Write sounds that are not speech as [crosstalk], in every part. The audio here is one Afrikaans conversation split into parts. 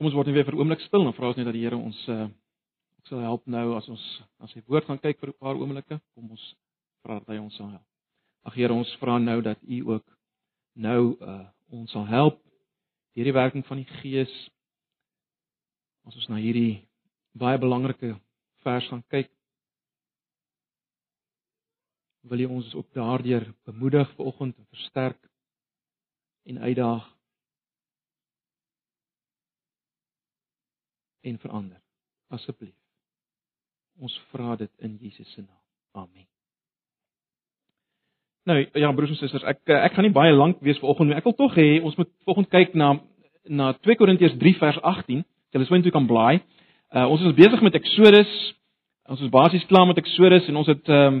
Kom ons word net weer vir 'n oomblik stil en vra ons net dat die Here ons uh sal help nou as ons as sy woord gaan kyk vir 'n paar oomblikke. Kom ons vra dat hy ons sal help. Ag Here, ons vra nou dat U ook nou uh ons sal help deur die werking van die Gees as ons na hierdie baie belangrike vers gaan kyk. Wil jy ons op daardeur bemoedig vanoggend en versterk en uitdaag en verander asseblief. Ons vra dit in Jesus se naam. Amen. Nou ja broers en susters, ek ek gaan nie baie lank wees vanoggend nie. Ek wil tog hê ons moet vanoggend kyk na na 2 Korintiërs 3 vers 18. Julle sou intoe kan blaai. Uh ons is besig met Eksodus. Ons is basies klaar met Eksodus en ons het ehm um,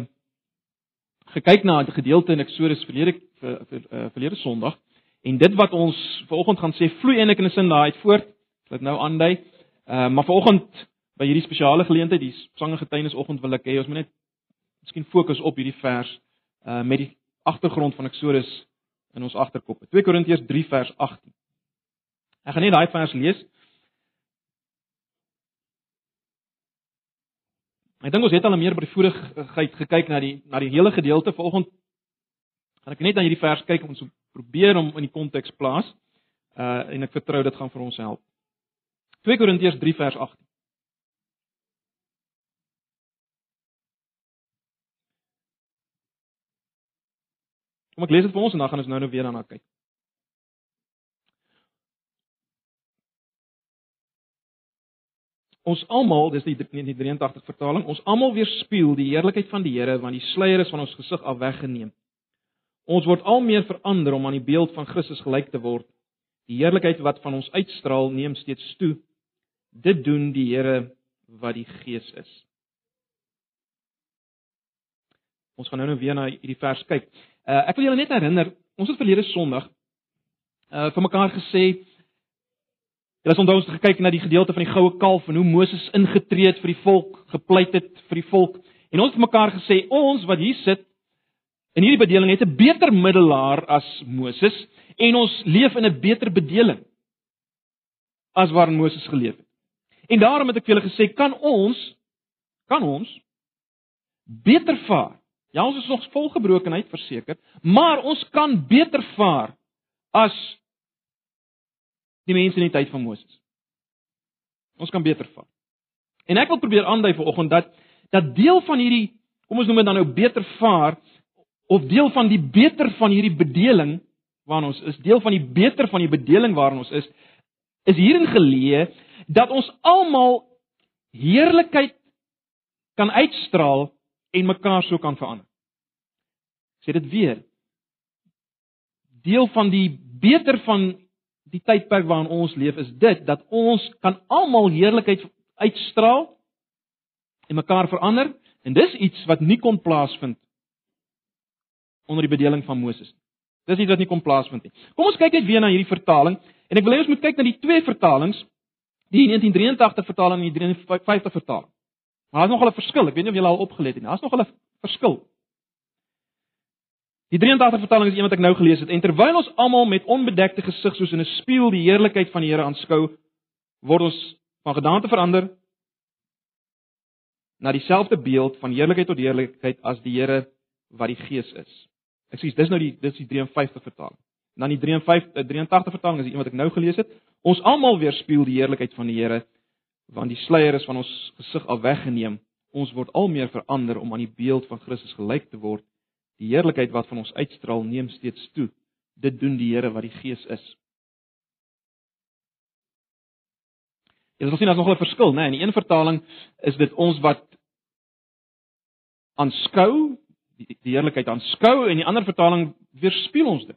gekyk na 'n gedeelte in Eksodus verlede vir, vir uh, verlede Sondag en dit wat ons vanoggend gaan sê vloei eintlik in 'n sin daai uit voort. Dit nou aandui. Uh maar vanoggend by hierdie spesiale geleentheid, die sange getuienisoggend wil ek hê ons moet net miskien fokus op hierdie vers uh met die agtergrond van Eksodus in ons agterkoppe. 2 Korintiërs 3 vers 18. Ek gaan net daai vers lees. Ek dink ons het al meer by die voorigheid gekyk na die na die hele gedeelte vanoggend. Gaan ek net na hierdie vers kyk om ons probeer om in die konteks plaas. Uh en ek vertrou dit gaan vir ons help. 2 Korintiërs 3 vers 18. Kom ek lees dit vir ons en dan gaan ons nou nou weer daarna kyk. Ons almal, dis die 83 vertaling, ons almal weerspieël die heerlikheid van die Here want die sluier is van ons gesig af weggeneem. Ons word al meer verander om aan die beeld van Christus gelyk te word. Die heerlikheid wat van ons uitstraal, neem steeds toe. Dit doen die Here wat die Gees is. Ons gaan nou nou weer na hierdie vers kyk. Uh, ek wil julle net herinner, ons het verlede Sondag uh vir mekaar gesê Julle het onthou ons het gekyk na die gedeelte van die goue kalf en hoe Moses ingetree het vir die volk, gepleit het vir die volk. En ons het mekaar gesê ons wat hier sit in hierdie bedeling het 'n beter middelaar as Moses en ons leef in 'n beter bedeling as waarin Moses geleef het. En daarom het ek vir julle gesê kan ons kan ons beter vaar. Ja, ons is nog vol gebrokenheid verseker, maar ons kan beter vaar as die mense in die tyd van Moses. Ons kan beter vat. En ek wil probeer aandui vanoggend dat dat deel van hierdie kom ons noem dit dan nou beter vaar of deel van die beter van hierdie bedeling waarin ons is, deel van die beter van die bedeling waarin ons is, is hierin geleë dat ons almal heerlikheid kan uitstraal en mekaar so kan verander. Sê dit weer. Deel van die beter van die tydperk waarin ons leef is dit dat ons kan almal heerlikheid uitstraal en mekaar verander en dis iets wat nie kon plaasvind onder die bedeling van Moses. Dis iets wat nie kon plaasvind nie. Kom ons kyk net weer na hierdie vertaling en ek wil hê ons moet kyk na die twee vertalings, die 1983 vertaling en die 350 vertaling. Maar daar's nog 'n verskil. Ek weet nie of julle al opgelet het nie. Daar's nog 'n verskil. Die 83 vertaling is een wat ek nou gelees het. En terwyl ons almal met onbedekte gesig soos in 'n spieël die heerlikheid van die Here aanskou, word ons van gedagte verander na dieselfde beeld van heerlikheid tot heerlikheid as die Here wat die Gees is. Ek sê dis nou die dis die 53 vertaling. Dan die 53 83 eh, vertaling is die een wat ek nou gelees het. Ons almal weerspieël die heerlikheid van die Here want die sluier is van ons gesig af weggeneem. Ons word al meer verander om aan die beeld van Christus gelyk te word Die heerlikheid wat van ons uitstraal neem steeds toe. Dit doen die Here wat die Gees is. Jy sal sien daar's nog 'n verskil, né? Nee? In die een vertaling is dit ons wat aanskou, die, die heerlikheid aanskou en in die ander vertaling weerspieël ons dit.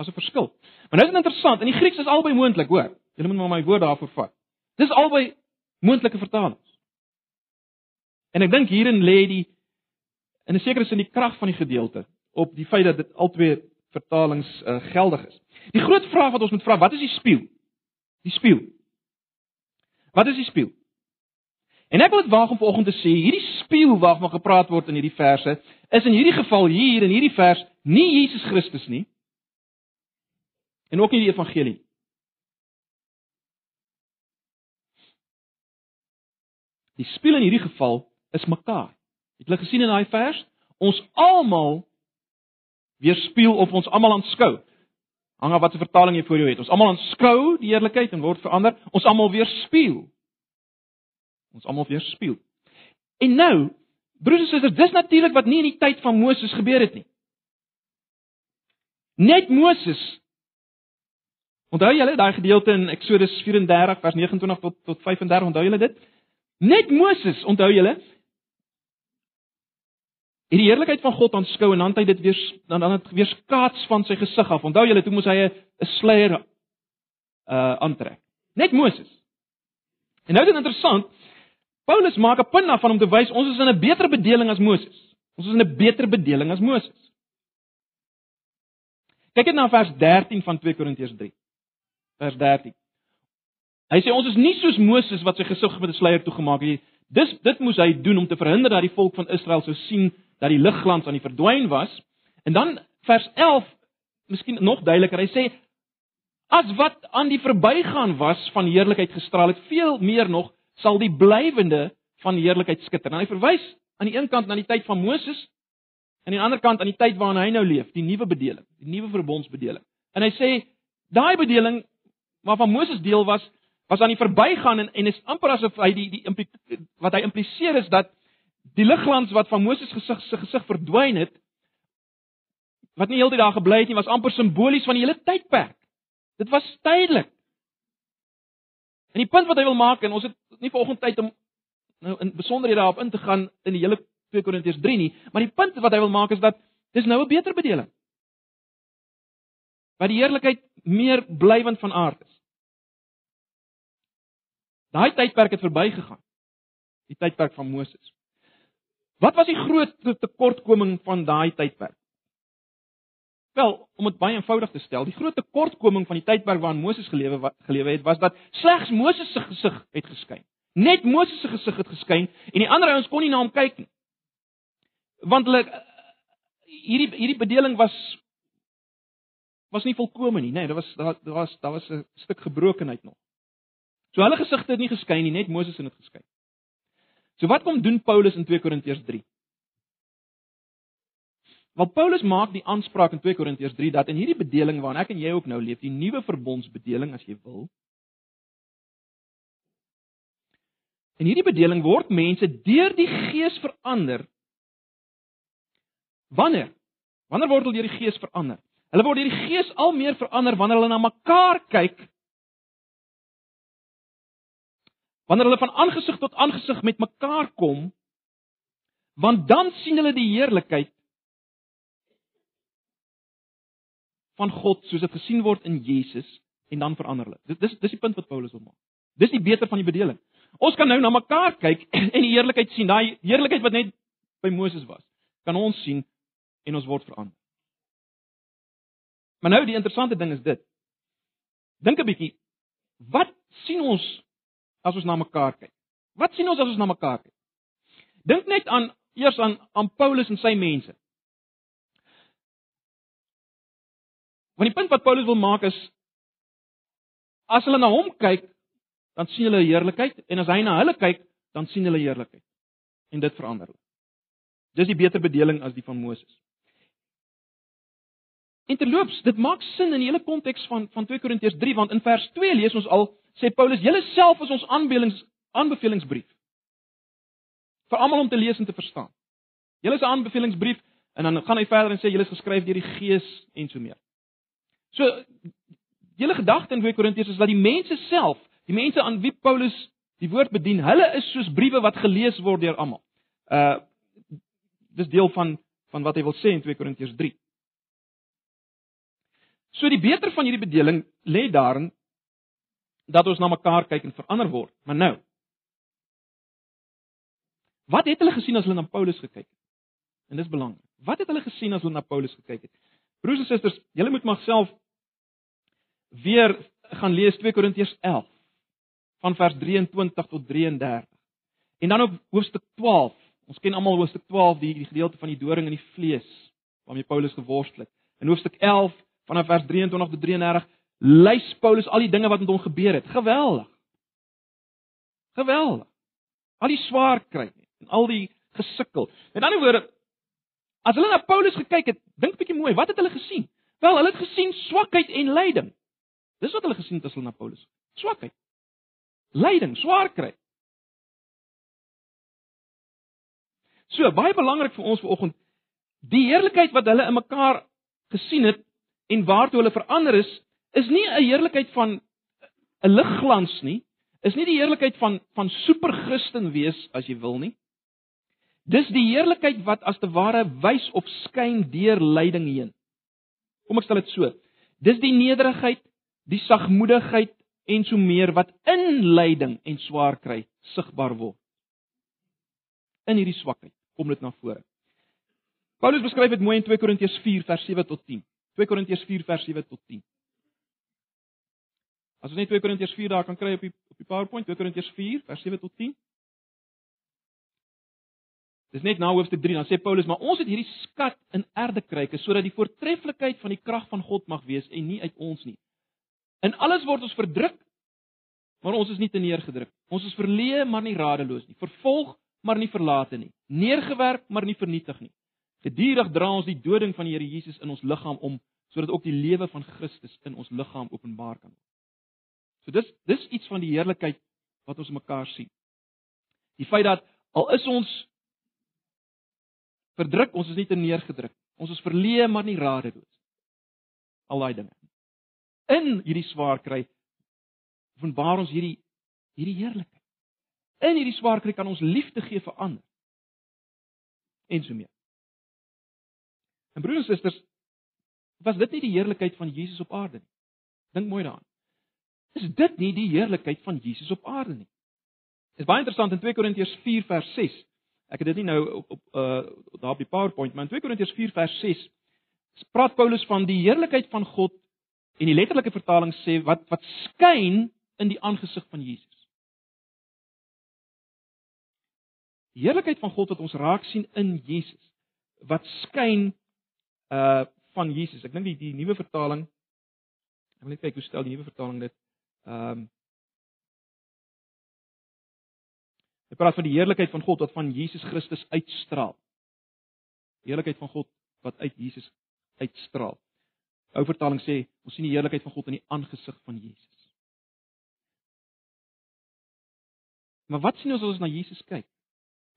Daar's 'n verskil. Maar nou is dit interessant, in die Grieks is albei moontlik, hoor. Jy moet maar my woord daarvoor vat. Dis albei moontlike vertalings. En ek dink hierin lê die in 'n sekere sin die krag van die gedeelte op die feit dat dit albei vertalings uh, geldig is. Die groot vraag wat ons moet vra, wat is die spieël? Die spieël. Wat is die spieël? En ek wil dit waag om vanoggend te sê, hierdie spieël waarvan gepraat word in hierdie verse, is in hierdie geval hier in hierdie vers nie Jesus Christus nie. En ook nie die evangelie. Die spieël in hierdie geval is mekaar. Het julle gesien in daai vers? Ons almal weerspieël of ons almal aanskou. Hang af watter vertaling jy voor jou het. Ons almal aanskou die heerlikheid en word verander. Ons almal weerspieël. Ons almal weerspieël. En nou, broers en susters, dis natuurlik wat nie in die tyd van Moses gebeur het nie. Net Moses Onthou julle daai gedeelte in Eksodus 34 vers 29 tot tot 35, onthou julle dit? Net Moses, onthou julle, het die heerlikheid van God aanskou en dan het hy dit weer dan dan het weer skaats van sy gesig af. Onthou julle, toe moes hy 'n sluier uh aantrek. Net Moses. En nou is dit interessant. Paulus maak 'n punt daarvan om te wys ons is in 'n beter bedeling as Moses. Ons is in 'n beter bedeling as Moses. Kyk net na vers 13 van 2 Korintiërs 3 vers 13. Hy sê ons is nie soos Moses wat sy gesig met 'n sluier toegemaak het. Dis dit moes hy doen om te verhinder dat die volk van Israel sou sien dat die ligglans aan die verdwyn was. En dan vers 11, miskien nog duideliker. Hy sê as wat aan die verbygaan was van heerlikheid gestraal het, veel meer nog sal die blywende van heerlikheid skitter. En hy verwys aan die een kant na die tyd van Moses en aan die ander kant aan die tyd waarin hy nou leef, die nuwe bedeling, die nuwe verbondsbedeling. En hy sê daai bedeling waarvan Moses deel was, was aan die verbygaan en en is amper asof hy die die wat hy impliseer is dat die ligglans wat van Moses gesig se gesig verdwyn het wat nie heeltyd daar gebly het nie, was amper simbolies van die hele tydperk. Dit was tydelik. En die punt wat hy wil maak en ons het nie vanoggend tyd om nou in besonderhede daarop in te gaan in die hele 2 Korintiërs 3 nie, maar die punt wat hy wil maak is dat dis nou 'n beter bedeling wat die heerlikheid meer blywend van aard is. Daai tydperk het verbygegaan. Die tydperk van Moses. Wat was die groot tekortkoming van daai tydperk? Wel, om dit baie eenvoudig te stel, die groot tekortkoming van die tydperk waarin Moses gelewe gelewe het, was dat slegs Moses se gesig het geskyn. Net Moses se gesig het geskyn en die ander ouens kon nie na hom kyk nie. Want hulle hierdie hierdie bedeling was was nie volkome nie, nê, nee, daar was daar was daar was 'n stuk gebrokenheid nog. So hulle gesigte het nie geskyn nie, net Moses het dit geskyn. So wat kom doen Paulus in 2 Korintiërs 3? Want Paulus maak die aanspraak in 2 Korintiërs 3 dat in hierdie bedeling waarin ek en jy ook nou leef, die nuwe verbondsbedeling as jy wil. In hierdie bedeling word mense deur die Gees verander. Wanneer? Wanneer word hulle deur die Gees verander? Hulle word deur die Gees al meer verander wanneer hulle na mekaar kyk. Wanneer hulle van aangesig tot aangesig met mekaar kom, want dan sien hulle die heerlikheid van God soos dit gesien word in Jesus en dan verander hulle. Dis dis dis die punt wat Paulus wil maak. Dis die beter van die bedeling. Ons kan nou na mekaar kyk [clears throat] en die heerlikheid sien, daai heerlikheid wat net by Moses was. Kan ons sien en ons word verander. Maar nou die interessante ding is dit. Dink 'n bietjie, wat sien ons as ons na mekaar kyk? Wat sien ons as ons na mekaar kyk? Dink net aan eers aan aan Paulus en sy mense. Want die punt wat Paulus wil maak is as hulle na hom kyk, dan sien hulle heerlikheid en as hy na hulle kyk, dan sien hulle heerlikheid. En dit verander hulle. Dis die beter bedeling as die van Moses. En terloops, dit maak sin in die hele konteks van van 2 Korintiërs 3 want in vers 2 lees ons al sê Paulus: "Julle self is ons aanbevelings aanbevelingsbrief." vir almal om te lees en te verstaan. Julle is 'n aanbevelingsbrief en dan gaan hy verder en sê julle is geskryf deur die Gees en so meer. So julle gedagte in 2 Korintiërs is dat die mense self, die mense aan wie Paulus die woord bedien, hulle is soos briewe wat gelees word deur almal. Uh dis deel van van wat hy wil sê in 2 Korintiërs 3. So die beter van hierdie bedeling lê daarin dat ons na mekaar kyk en verander word. Maar nou. Wat het hulle gesien as hulle na Paulus gekyk het? En dis belangrik. Wat het hulle gesien as hulle na Paulus gekyk het? Broers en susters, julle moet maar self weer gaan lees 2 Korintiërs 11 van vers 23 tot 33. En dan ook hoofstuk 12. Ons ken almal hoofstuk 12 die die gedeelte van die doring in die vlees waarmee Paulus geworstel het. In hoofstuk 11 vanaf vers 23 tot 33 lys Paulus al die dinge wat met hom gebeur het. Geweldig. Geweldig. Al die swaar kry en al die gesukkel. Met ander woorde, as hulle na Paulus gekyk het, dink bietjie mooi, wat het hulle gesien? Wel, hulle het gesien swakheid en lyding. Dis wat hulle gesien het as hulle na Paulus. Swakheid. Lyding, swaar kry. So, baie belangrik vir ons vanoggend, die heerlikheid wat hulle in mekaar gesien het en waartoe hulle verander is, is nie 'n heerlikheid van 'n ligglans nie, is nie die heerlikheid van van superchristen wees as jy wil nie. Dis die heerlikheid wat as te ware wys op skyn deur lyding heen. Kom ek stel dit so. Dis die nederigheid, die sagmoedigheid en so meer wat in lyding en swaar kry sigbaar word. In hierdie swakheid kom dit na vore. Paulus beskryf dit mooi in 2 Korintiërs 4 vers 7 tot 10. 2 Korintiërs 4 vers 7 tot 10. As ons net 2 Korintiërs 4 daar kan kry op die op die PowerPoint, 2 Korintiërs 4 vers 7 tot 10. Dis net na hoofstuk 3 dan sê Paulus, maar ons het hierdie skat in erdekryke sodat die voortreffelikheid van die krag van God mag wees en nie uit ons nie. In alles word ons verdruk, maar ons is nie te neergedruk. Ons is verleë, maar nie radeloos nie. Vervolg, maar nie verlate nie. Neergewerp, maar nie vernietig nie. Gedurig dra ons die doding van die Here Jesus in ons liggaam om sodat ook die lewe van Christus in ons liggaam openbaar kan word. So dis dis iets van die heerlikheid wat ons mekaar sien. Die feit dat al is ons verdruk, ons is nie te neergedruk. Ons is verleë maar nie radeloos. Al daai dinge. In hierdie swaar kry openbaar ons hierdie hierdie heerlikheid. In hierdie swaar kry kan ons liefde gee vir ander. En so meer. En broers en susters, was dit nie die heerlikheid van Jesus op aarde nie? Dink mooi daaraan. Is dit nie die heerlikheid van Jesus op aarde nie? Dit is baie interessant in 2 Korintiërs 4 vers 6. Ek het dit nie nou op op uh daar op die PowerPoint, maar in 2 Korintiërs 4 vers 6 praat Paulus van die heerlikheid van God en die letterlike vertaling sê wat wat skyn in die aangesig van Jesus. Die heerlikheid van God wat ons raak sien in Jesus wat skyn uh van Jesus. Ek dink die die nuwe vertaling ek wil net kyk hoe stel die nuwe vertaling dit. Ehm um, Hy praat van die heerlikheid van God wat van Jesus Christus uitstraal. Die heerlikheid van God wat uit Jesus uitstraal. Ou vertaling sê ons sien die heerlikheid van God in die aangesig van Jesus. Maar wat sien ons as ons na Jesus kyk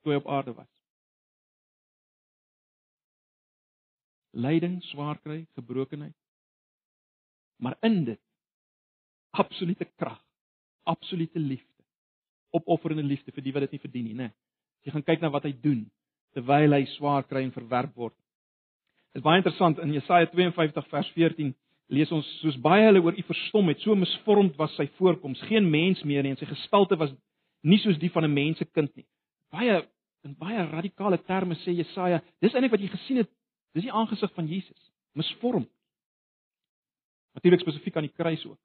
toe hy op aarde was? lyding, swaar kry, gebrokenheid. Maar in dit absolute krag, absolute liefde. Opofferende liefde vir die wat dit nie verdien nie, né? As jy gaan kyk na wat hy doen terwyl hy swaar kry en verwerp word. Dit is baie interessant in Jesaja 52 vers 14 lees ons soos baie hulle oor u verstom het, so misvormd was sy voorkoms, geen mens meer nie en sy gestalte was nie soos die van 'n mensekind nie. Baie in baie radikale terme sê Jesaja, dis eintlik wat jy gesien het Dis die aangesig van Jesus, misvorm. Natuurlik spesifiek aan die kruis ook.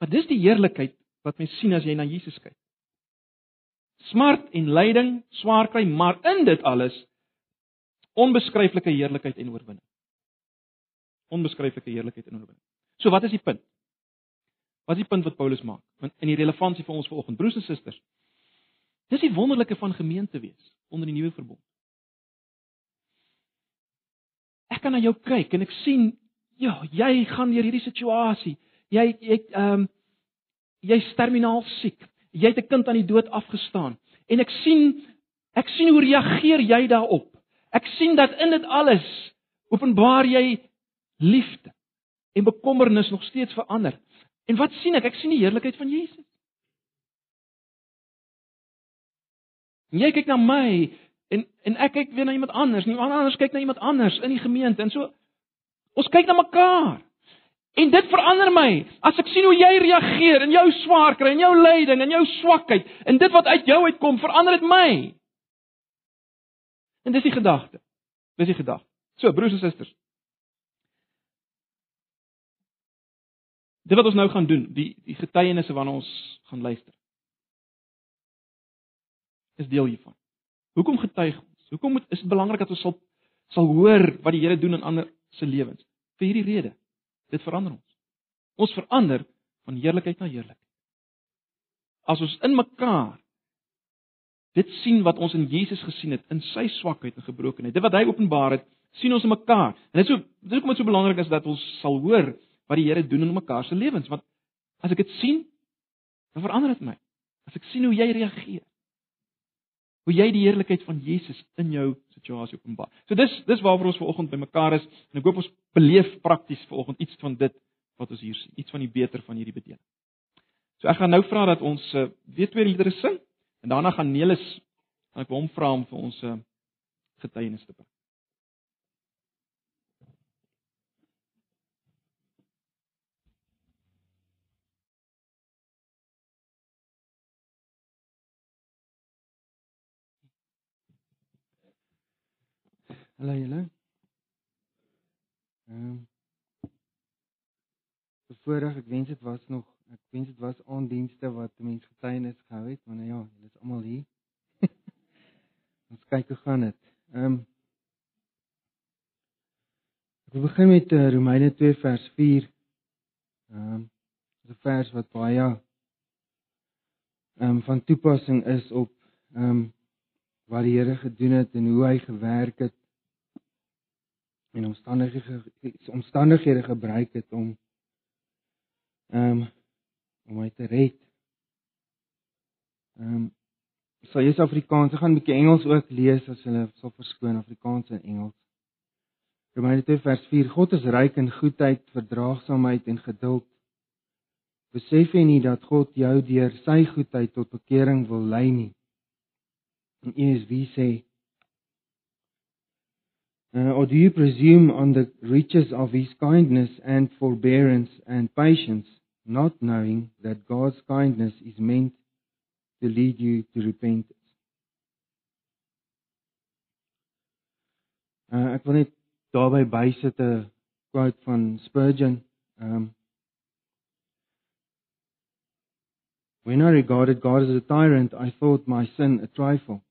Maar dis die heerlikheid wat mens sien as jy na Jesus kyk. Smart en lyding, swaar kry, maar in dit alles onbeskryflike heerlikheid en oorwinning. Onbeskryflike heerlikheid en oorwinning. So wat is die punt? Wat is die punt wat Paulus maak? Want in die relevantie vir ons vanoggend, broers en susters, dis die wonderlike van gemeente wees onder die nuwe verbond. ek kan na jou kyk en ek sien ja, jy gaan deur hierdie situasie. Jy jy ehm um, jy's terminaal siek. Jy het 'n kind aan die dood afgestaan en ek sien ek sien hoe reageer jy daarop. Ek sien dat in dit alles openbaar jy liefde en bekommernis nog steeds verander. En wat sien ek? Ek sien die heerlikheid van Jesus. En jy kyk na my En en ek kyk weer na iemand anders, nie iemand anders kyk na iemand anders in die gemeente en so ons kyk na mekaar. En dit verander my. As ek sien hoe jy reageer in jou swaar kry, in jou lyding, in jou swakheid, en dit wat uit jou uitkom, verander dit my. En dis die gedagte. Dis die gedagte. So, broers en susters. Dit wat ons nou gaan doen, die die getuienisse waarna ons gaan luister. Is deel hiervan. Hoekom getuig ons? Hoekom moet is dit belangrik dat ons sal sal hoor wat die Here doen in ander se lewens? Vir hierdie rede. Dit verander ons. Ons verander van heerlikheid na heerlikheid. As ons in mekaar dit sien wat ons in Jesus gesien het in sy swakheid en gebrokenheid. Dit wat hy openbaar het, sien ons in mekaar. En dit is so dit is hoekom dit so belangrik is dat ons sal hoor wat die Here doen in mekaar se lewens, want as ek dit sien, dan verander dit my. As ek sien hoe jy reageer, hoe jy die heerlikheid van Jesus in jou situasie openbaar. So dis dis waarvoor ons vanoggend bymekaar is en ek hoop ons beleef prakties vanoggend iets van dit wat ons hier sien, iets van die beter van hierdie bediening. So ek gaan nou vra dat ons uh, weer twee liedere sing en daarna gaan Nelis en ek wil hom vra om vir ons uh, getuienis te bring. Hallo julle. Ehm um, Voordat ek wens dit was nog ek wens dit was aandienste wat mense getuienis gehou het, maar nou ja, julle is almal hier. [laughs] Ons kyk hoe gaan dit. Ehm um, Ek begin met uh, Romeine 2 vers 4. Ehm um, 'n vers wat baie ehm um, van toepassing is op ehm um, wat die Here gedoen het en hoe hy gewerk het en omstandighede omstandighede gebruik het om ehm um, om my te red. Ehm um, sal jy Afrikaans, ek gaan 'n bietjie Engels ook lees as hulle sal verskoon Afrikaans en Engels. Romeine 2 vers 4: God is ryk in goedheid, verdraagsaamheid en geduld. Besef jy nie dat God jou deur sy goedheid tot bekering wil lei nie? En ESV sê Uh, or do you presume on the riches of his kindness and forbearance and patience, not knowing that God's kindness is meant to lead you to repentance? Uh, ek wil net daarby bysit 'n quote van Spurgeon. Um, when I regarded God as a tyrant, I thought my sin a trifle.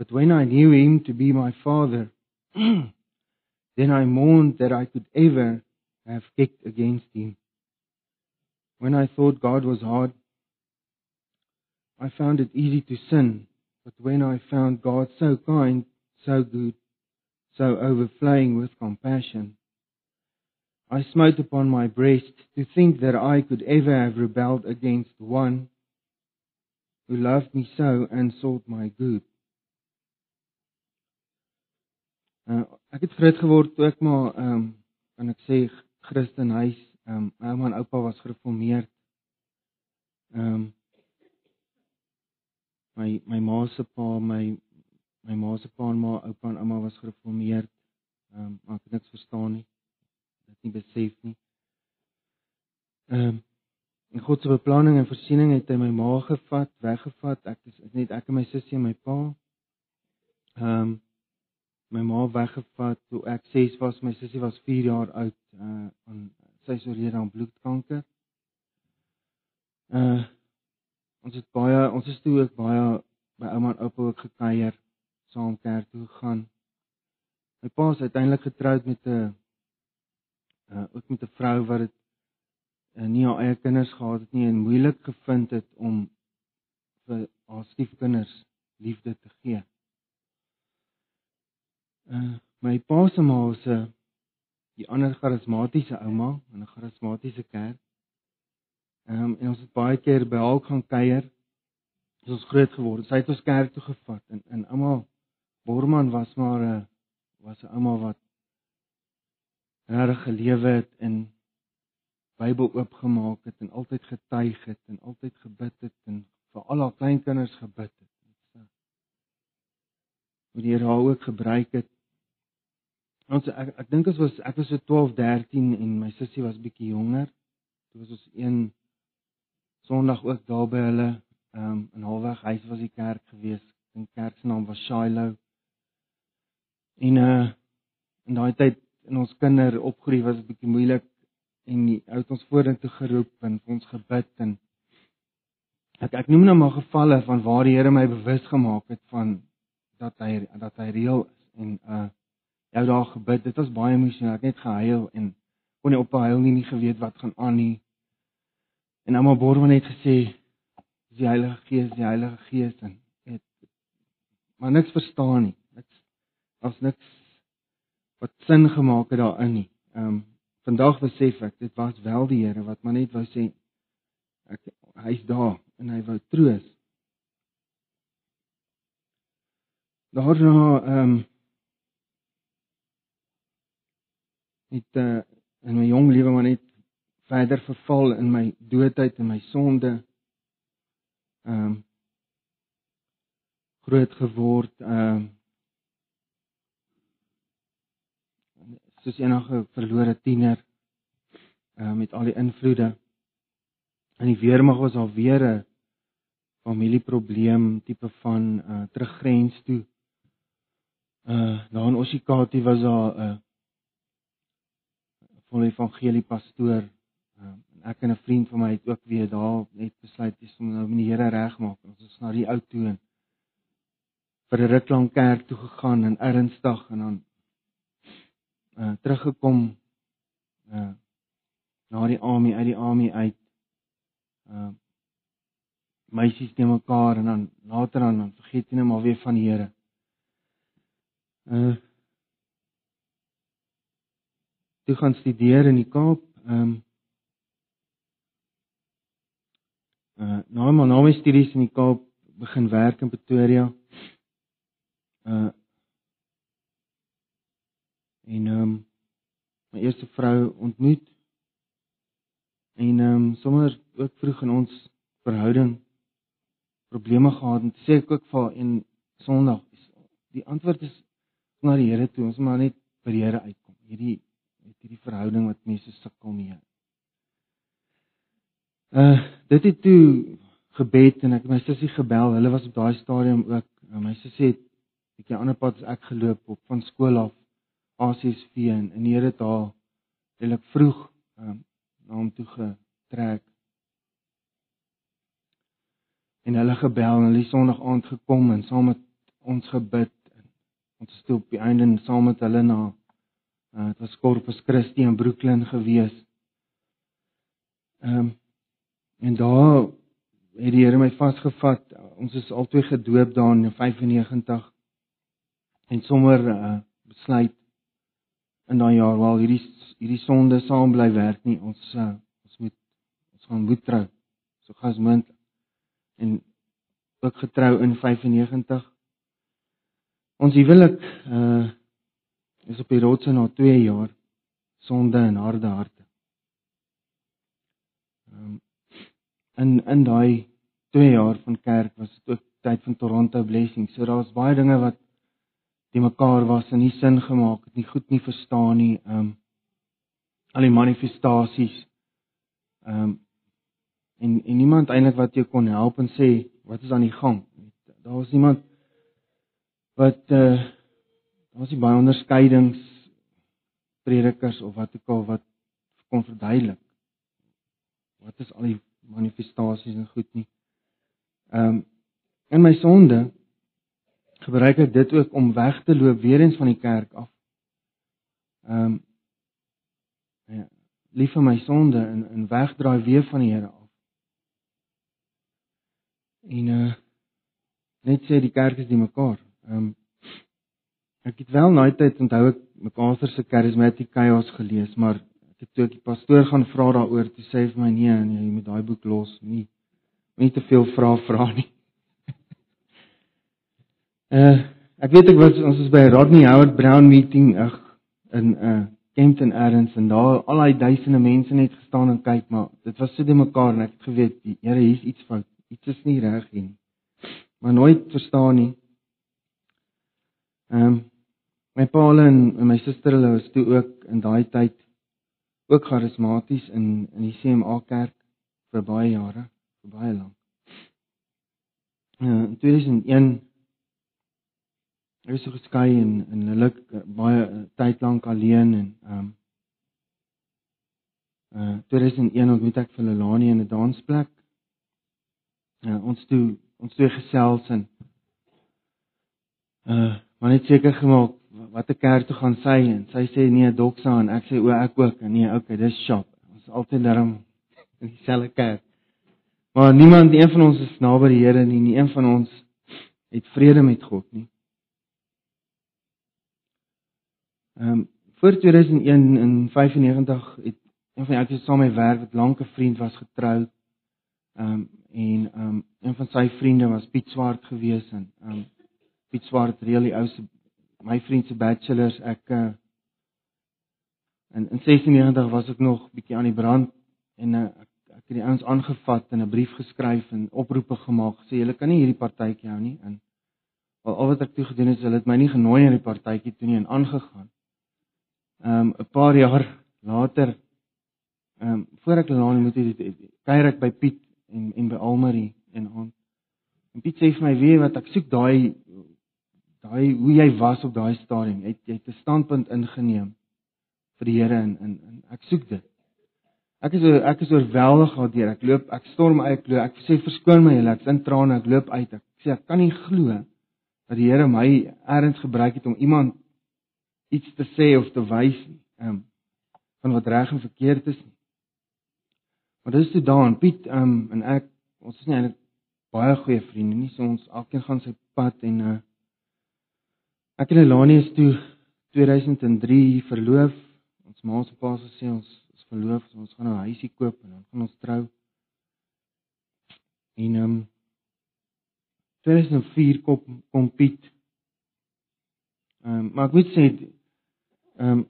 But when I knew him to be my father, [clears throat] then I mourned that I could ever have kicked against him. When I thought God was hard, I found it easy to sin. But when I found God so kind, so good, so overflowing with compassion, I smote upon my breast to think that I could ever have rebelled against one who loved me so and sought my good. Uh, ek het groot geword toe ek maar ehm um, kan ek sê Christen huis, ehm um, my ouma en oupa was gereformeerd. Ehm um, my my ma se pa, my my ma se pa en ma oupa en ouma was gereformeerd. Ehm um, maar ek het niks verstaan nie. Dit nie besef nie. Ehm um, en God se beplanning en voorsiening het hy my ma gevat, weggevat. Ek is net ek en my sussie en my pa. Ehm um, my ma weggevat toe ek 6 was. My sussie was 4 jaar oud uh aan sy is oorlede aan bloedkanker. Uh ons het baie ons is toe ook baie by ouma en oupa ook gekuier, saam kerk toe gegaan. My pa is uiteindelik getroud met 'n uh ook met 'n vrou wat dit uh, nie haar eie kinders gehad het nie en moeilik gevind het om vir haar stiefkinders liefde te gee. Uh, my pa se ma was 'n uh, die ander charismatiese ouma in 'n charismatiese kerk. Ehm um, en ons het baie keer by haar gaan kuier. Ons het groot geword. Sy het ons kerk toe gevat en en ouma Borman was maar 'n uh, was 'n ouma wat regtig gelewe het en Bybel oopgemaak het en altyd getuig het en altyd gebid het en vir al haar kleinkinders gebid het. Hoe die Here haar ook gebruik het Ons ek ek dink ons was ek was so 12, 13 en my sussie was bietjie jonger. Dit was ons een Sondag ook daar by hulle ehm um, in Halweg huis was die kerk gewees. Die kerk se naam was Shiloh. En uh in daai tyd in ons kinder opgroei was dit bietjie moeilik en die ou het ons vorentoe geroep en ons gebid en ek ek noem nou maar gevalle van waar die Here my bewus gemaak het van dat hy dat hy reël is en uh jou daar gebid. Dit was baie emosioneel. Ek het gehuil en kon nie ophou huil nie, nie geweet wat gaan aan nie. En ouma Borman het gesê, die Heilige Gees, die Heilige Gees en het maar niks verstaan nie. Niks as niks wat sin gemaak het daarin nie. Ehm um, vandag besef ek dit was wel die Here wat maar net wou sê ek hy's daar en hy wou troos. Daarna ehm um, het uh, in my jong lewe maar net verder verval in my doodheid en my sonde. Ehm um, groot geword ehm um, soos enige verlore tiener uh, met al die invloede. In die weermag was daar weer 'n familieprobleem tipe van uh, teruggrens toe. Uh daar in Osikati was daar 'n uh, volle evangelie pastoor uh, ek en 'n vriend van my het ook weer daar net besluit dis om nou met die Here regmaak. Ons is na die ou toe en vir 'n ruk lank kerk toe gegaan en ernstig en dan uh teruggekom uh na die army uit die army uit uh meisies te mekaar en dan later dan, dan vergeet jy net maar weer van die Here. Uh toe gaan studeer in die Kaap. Ehm um, uh nou maar na my studies in die Kaap begin werk in Pretoria. Uh en ehm um, my eerste vrou ontmoet en ehm um, sommer ook vroeg in ons verhouding probleme gehad en sê ek ook vir in Sondag die antwoord is na die Here toe ons maar net by die Here uitkom hierdie hierdie verhouding wat mense sukkel mee. Uh dit het toe gebed en ek my sussie gebel. Hulle was op daai stadium ook. My sussie het 'n bietjie ander pad as ek geloop op van skool af ACSV en en die Here haar redelik vroeg um, na hom toe getrek. En hulle gebel en hulle Sondag aand gekom en saam met ons gebid ons het op die einde saam met hulle na uh, dit was Corpus Christi in Brooklyn gewees. Ehm um, en daar het die Here my vasgevat. Ons is albei gedoop daar in 95 en sommer uh, besluit in daai jaar wel hierdie hierdie sonde saam bly werk nie. Ons uh, ons moet ons gaan moet trou. So gas mint en ook getrou in 95. Ons huwelik uh is op die rotse na 2 jaar sonde en harde harte. Ehm in in daai 2 jaar van kerk was dit ook tyd van Toronto blessing. So daar's baie dinge wat die mekaar was en nie sin gemaak het nie, goed nie verstaan nie. Ehm um, al die manifestasies. Ehm um, en en niemand eintlik wat jou kon help en sê wat is aan die gang. Daar was iemand wat eh uh, daar was nie baie onderskeidings predikers of wat ook al wat kon verduidelik. Wat is al die manifestasies en goed nie. Ehm um, in my sonde gebruik ek dit ook om weg te loop weer eens van die kerk af. Ehm um, ja, lief vir my sonde en en wegdraai weer van die Here af. En uh net sê die kerk is die mekaar. Ehm um, ek het wel na tyd onthou ek mekaar se charismatic chaos gelees, maar ek het toe die pastoor gaan vra daaroor, toe sê hy vir my nee, nee, jy moet daai boek los, nie nie te veel vra vra nie. Uh [laughs] ek weet ek was ons was by Rodney Howard Brown meeting ag in uh Kempton Erns en daar al daai duisende mense net gestaan en kyk maar dit was so de mekaar en ek het geweet die Here hier's iets fout. Iets is nie reg hier nie. Maar nooit verstaan nie ehm um, my pa en, en my suster hulle was toe ook in daai tyd ook charismaties in in die CMA kerk vir baie jare vir baie lank uh, in 2001 Hy is so geskei en en hulle eh, baie eh, tyd lank alleen en ehm um, uh 2001 ontmoet ek vir Lelani in 'n dansplek. Uh, ons toe ons twee gesels en uh maar net seker gemaak watter kerk toe gaan sy en sy sê nee Doksa en ek sê o ek ook en nee okay dis shop. Ons is altyd daarom in dieselfde kerk. Maar niemand, een van ons is naby die Here nie, nie een van ons het vrede met God nie. Ehm um, voor 2001 in 95 het een van die ouers saam my werk wat lank 'n vriend was getrou. Ehm um, en ehm um, een van sy vriende was Piet Swart gewees en ehm um, Piet Swart reël die ou se my vriend se bachelors ek uh, in in 96 was ek nog bietjie aan die brand en uh, ek ek het die ouens aangevat en 'n brief geskryf en oproepe gemaak sê julle kan nie hierdie partytjie hou nie en al, al wat ek toe gedoen het hulle het my nie genooi in die partytjie toe nie en aangegaan. Ehm um, 'n paar jaar later ehm um, voor ek Lelani moet kuier ek by Piet en en by Almarie en aan. En Piet sê vir my weet wat ek soek daai daai hoe jy was op daai stadium. Jy jy het 'n standpunt ingeneem vir die Here en, en en ek soek dit. Ek is ek is oorweldig daardeur. Ek loop, ek storm uit, ek loop, ek sê verskoon my Here, ek is in trane, ek loop uit. Ek sê ek kan nie glo dat die Here my erns gebruik het om iemand iets te sê of te wys ehm um, van wat reg en verkeerd is nie. Maar dis toe daan Piet ehm um, en ek ons is nie eintlik baie goeie vriende nie, so ons elkeen gaan sy pad en uh ek en Elani is toe 2003 verloof. Ons ma se pa sê ons verloof, so ons gaan nou 'n huisie koop en dan gaan ons trou. En ehm um, 2004 kom kom Piet. Ehm um, maar ek moet sê ehm um,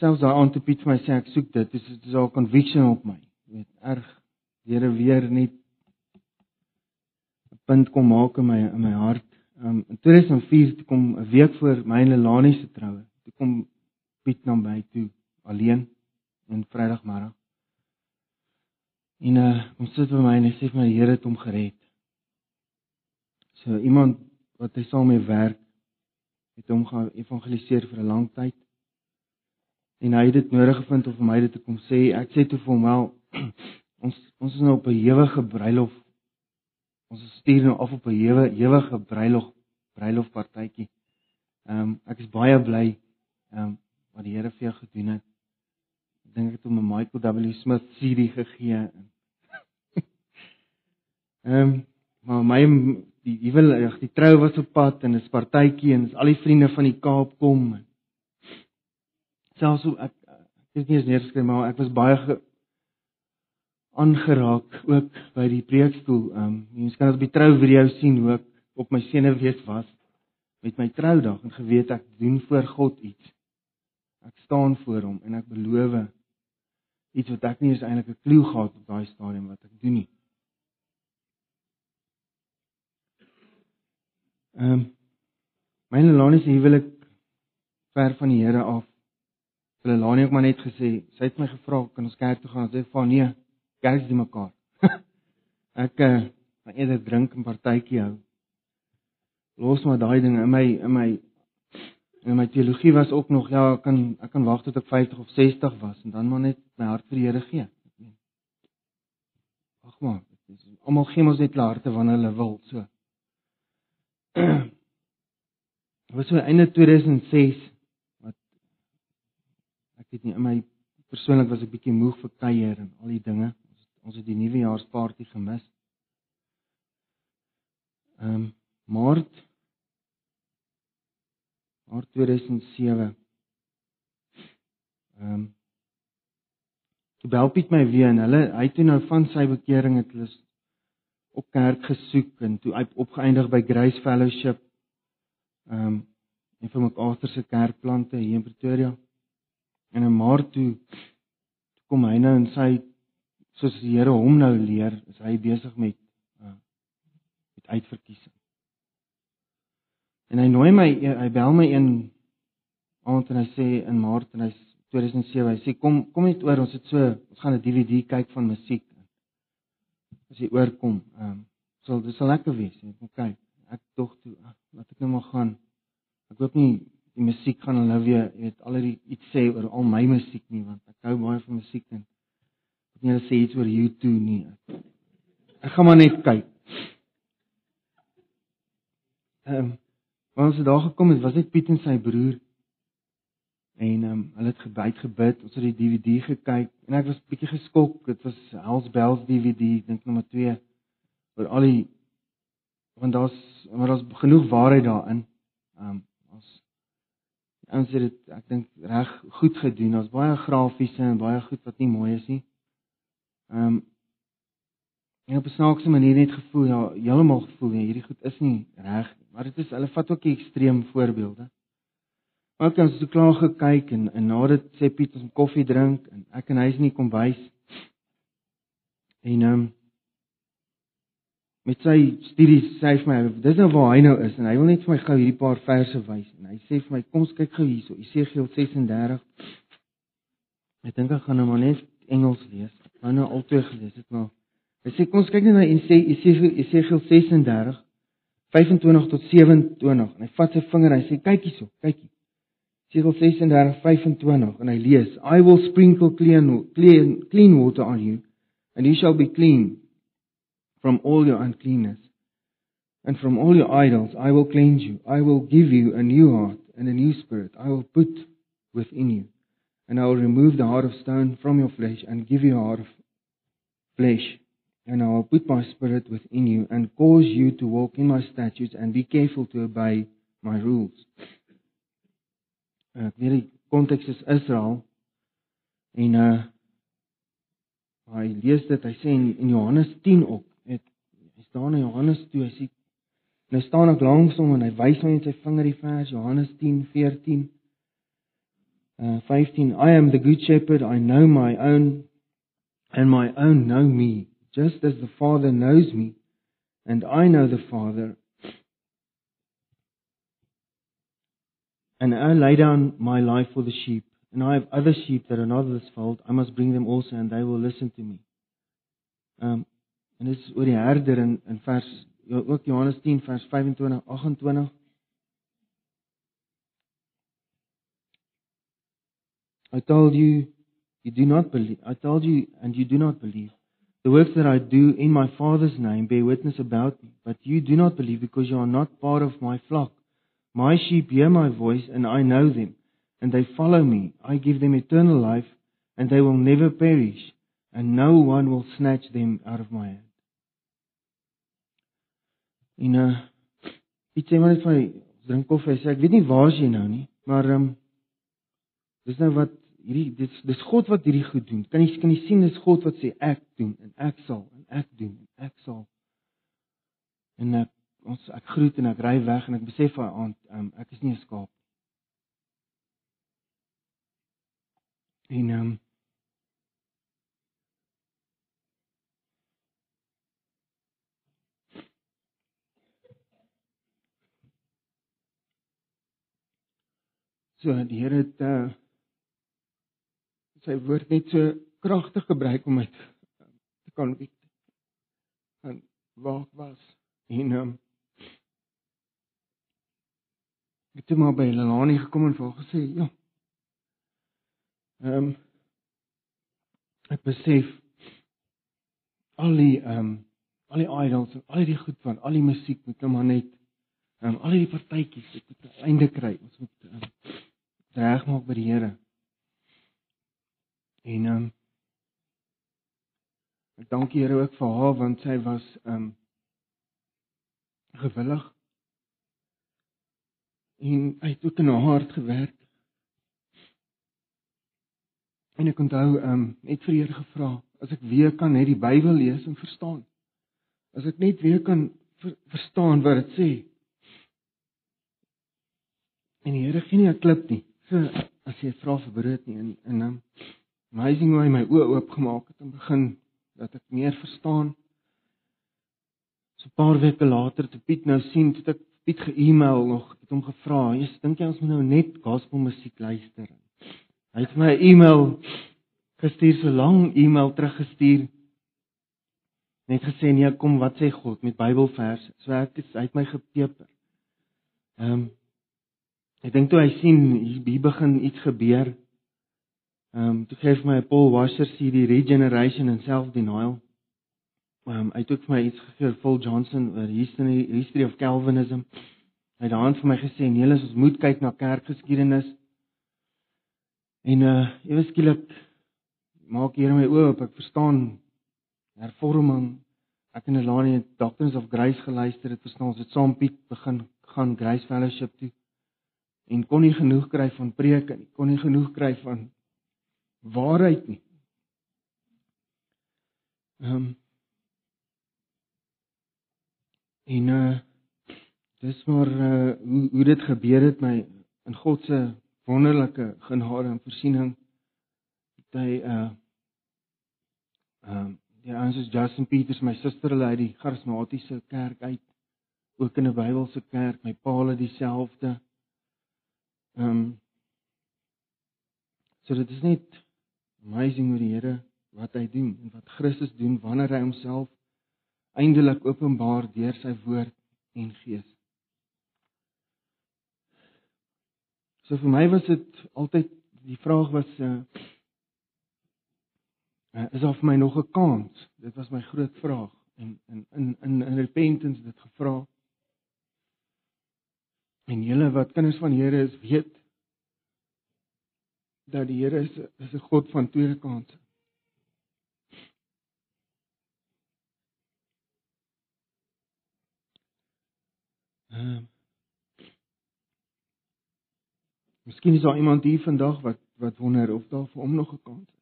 selfs daai aand toe Piet vir my sê ek soek dit, dis dis al conviction op my. Jy weet, erg Here weer net 'n punt kom maak in my in my hart. Um, in 2004 kom 'n week voor my en Lelani se troue. Toe kom Piet na my toe alleen in Vrydagmiddag. En uh ons sit by my en hy sê vir my die Here het hom gered. So iemand wat hy saam mee werk het hom geëvangeliseer vir 'n lang tyd. En hy het dit nodig gevind om vir my dit te kom sê. Ek sê toe vir hom wel [clears throat] ons ons is nou op 'n ewige bruilof. Ons stuur nou af op 'n ewige bruilof bruilofpartytjie. Ehm um, ek is baie bly ehm um, wat die Here vir jou gedoen het. Ek dink ek het hom 'n Michael W Smith CD gegee. [laughs] Ehm um, maar my die die wil die trou was op pad en 'n partytjie en al die vriende van die Kaap kom. Selfs so ek ek het nie eens neergeskryf maar ek was baie ge, aangeraak ook by die preekstoel. Ehm um, mense kan dit op die trou video sien hoe ek op my senuwees was met my troudag en geweet ek doen voor God iets. Ek staan voor hom en ek beloof iets wat ek nie eens eintlik 'n klou gehad op daai stadium wat ek doen nie. Ehm um, myne Lani se huwelik ver van die Here af. Hulle Lani het maar net gesê, sy het my gevra kan ons kerk toe gaan. Sy sê van nee, kerk is die mekaar. [laughs] ek uh, gaan eerder drink en partytjie hou. Los maar daai ding in my in my En my teologie was ook nog ja, ek kan ek kan wag tot ek 50 of 60 was en dan maar net my hart vir die Here gee. Ag maar, dit is almal gee mos net hulle harte wanneer hulle wil, so. [clears throat] Was so einde 2006 wat ek weet nie in my persoonlik was ek bietjie moeg vir kuier en al die dinge. Ons het die nuwejaarspartytjie gemis. Ehm um, Maart maar 2007. Ehm um, Toe bel Piet my weer en hulle hy toe nou van sy bekering het hulle op kerk gesoek en toe opgeëindig by Grace Fellowship. Ehm um, en vir MacArthur se kerkplante hier in Pretoria. En in Maart toe, toe kom hy nou en sy soos die Here hom nou leer, is hy besig met uh, met uitverkiesing. En hy nooi my hy bel my een aand en hy sê in Maart en hy's 2007 hy sê kom kom net oor ons het so ons gaan 'n DVD kyk van musiek. As jy oorkom, ehm um, sal dit sal lekker wees. Ek moet kyk. Ek tog toe ach, laat ek nou maar gaan. Ek hoop nie die musiek gaan hulle weer jy weet al die iets sê oor al my musiek nie want ek hou baie van musiek en ek nie hulle sê iets oor YouTube nie. Ek gaan maar net kyk. Ehm um, Maar ons daar gekom het, was net Piet en sy broer. En ehm um, hulle het gebid gebid, ons het die DVD gekyk en ek was bietjie geskok. Dit was Hells Bells DVD, dink nommer 2 oor al die want daar's maar daar's genoeg waarheid daarin. Ehm um, ons ons het dit ek dink reg goed gedoen. Daar's baie grafiese en baie goed wat nie mooi is nie. Ehm um, en op 'n snaakse manier net gevoel ja, heeltemal gevoel ja, hierdie goed is nie reg nie, maar dit is hulle vat ook ekstreem voorbeelde. Maar ek het so klaar gekyk en en na dit sê Piet ons koffie drink en ek en hy is nie kom wys. En ehm um, met sy studies sê hy vir my dis nou waar hy nou is en hy wil net vir my gou hierdie paar verse wys en hy sê vir my kom ons kyk gou hierso Esegiel 36 Ek dink ek gaan nou maar net Engels lees. Wou nou al twee gelees het maar hy sê kom ons kyk net na Esegiel Esegiel 36 25 tot 27 en hy vat sy vinger en hy sê kyk hierso, kyk hier. Esegiel 36 25 en hy lees I will sprinkle clean clean clean water on you and you shall be clean from all your uncleanness. And from all your idols I will cleanse you. I will give you a new heart and a new spirit I will put within you. And I will remove the heart of stone from your flesh and give you a heart of flesh. And I will put my spirit within you and cause you to walk in my statutes and be careful to obey my rules. Ek weet die konteks is Israel en uh hy lees dit hy sê in, in Johannes 10 ook staan in Johannes 2, hy sê hy staan ook langs hom en hy wys hom met sy vinger die vers Johannes 10:14. Uh 15 I am the good shepherd. I know my own and my own know me just as the father knows me and I know the father. And I lay down my life for the sheep and I have other sheep that are not of this fold. I must bring them also and they will listen to me. Um En dit is oor die herder in in vers ook Johannes 10 vers 25 28. I told you you do not believe. I told you and you do not believe. The works that I do in my Father's name bear witness about me, but you do not believe because you are not part of my flock. My sheep hear my voice and I know them, and they follow me. I give them eternal life, and they will never perish, and no one will snatch them out of my hand. En uh iets sê maar net drink koffie sê ek weet nie waar jy nou nie, maar um, dis nou wat hierdie dis dis God wat hierdie goed doen. Kan jy kan jy sien dis God wat sê ek doen en ek sal en ek doen en ek sal. En ek ons ek groet en ek ry weg en ek besef aan um, ek is nie 'n skaap. En ehm um, So die Here het uh sy woord net so kragtig gebruik om my te kan weet en waar was en um ek het maar by Lelani gekom en vir haar gesê ja ehm um, ek besef al die ehm um, al die idols en al die goed van al die musiek moet nou maar net ehm um, al die partytjies moet einde kry ons moet um, regmaak by die Here. En ehm um, ek dank die Here ook vir haar want sy was ehm um, gewillig. En hy het ook in haar hart gewerk. En ek onthou ehm um, net vir Here gevra as ek weer kan net die Bybel lees en verstaan. As ek net weer kan ver, verstaan wat dit sê. En die Here gee nie 'n klip nie so as jy vra vir brood nie en en um, amazing hoe hy my oë oopgemaak het en begin dat ek meer verstaan. So 'n paar weke later te Piet nou sien, het ek Piet ge-email nog het hom gevra, "Jy dink jy ons moet nou net gospel musiek luister?" Hy het my 'n e-mail gestuur, so lank e-mail teruggestuur. Net gesê nee, kom wat sê God met Bybelverse. So ek het hy het my gepeper. Ehm um, Ek dink toe hy sien hier begin iets gebeur. Ehm um, toe gee hy my 'n Paul Washer CD Regeneration and Self-Denial. Ehm um, hy het ook vir my iets gegee vir Paul Johnson oor History History of Calvinism. Hy het aan vir my gesê nee, ons moet kyk na kerkgeskiedenis. En uh ewe skielik maak Here my oë op. Ek verstaan hervorming. Ek en Elani het Doctrines of Grace geluister, het verstaan ons het saam Piet begin gaan Grace Fellowship toe en kon nie genoeg kry van preke nie, kon nie genoeg kry van waarheid nie. Ehm um, en uh dis maar uh hoe hoe dit gebeur het my in God se wonderlike genade en voorsiening het hy uh ehm um, ja ons is Justin Peters my suster hulle uit die charismatiese kerk uit ook in 'n Bybelse kerk my pa hulle dieselfde ehm um, so dit is net amazing hoe die Here wat hy doen en wat Christus doen wanneer hy homself eindelik openbaar deur sy woord en gees. So vir my was dit altyd die vraag was uh, is daar vir my nog 'n kans? Dit was my groot vraag en in in in in repentance dit gevra. En julle wat kinders van die Here is, weet dat die Here is is 'n God van tweede kansse. Ehm uh, Miskien is daar iemand hier vandag wat wat wonder of daar vir hom nog 'n kans is.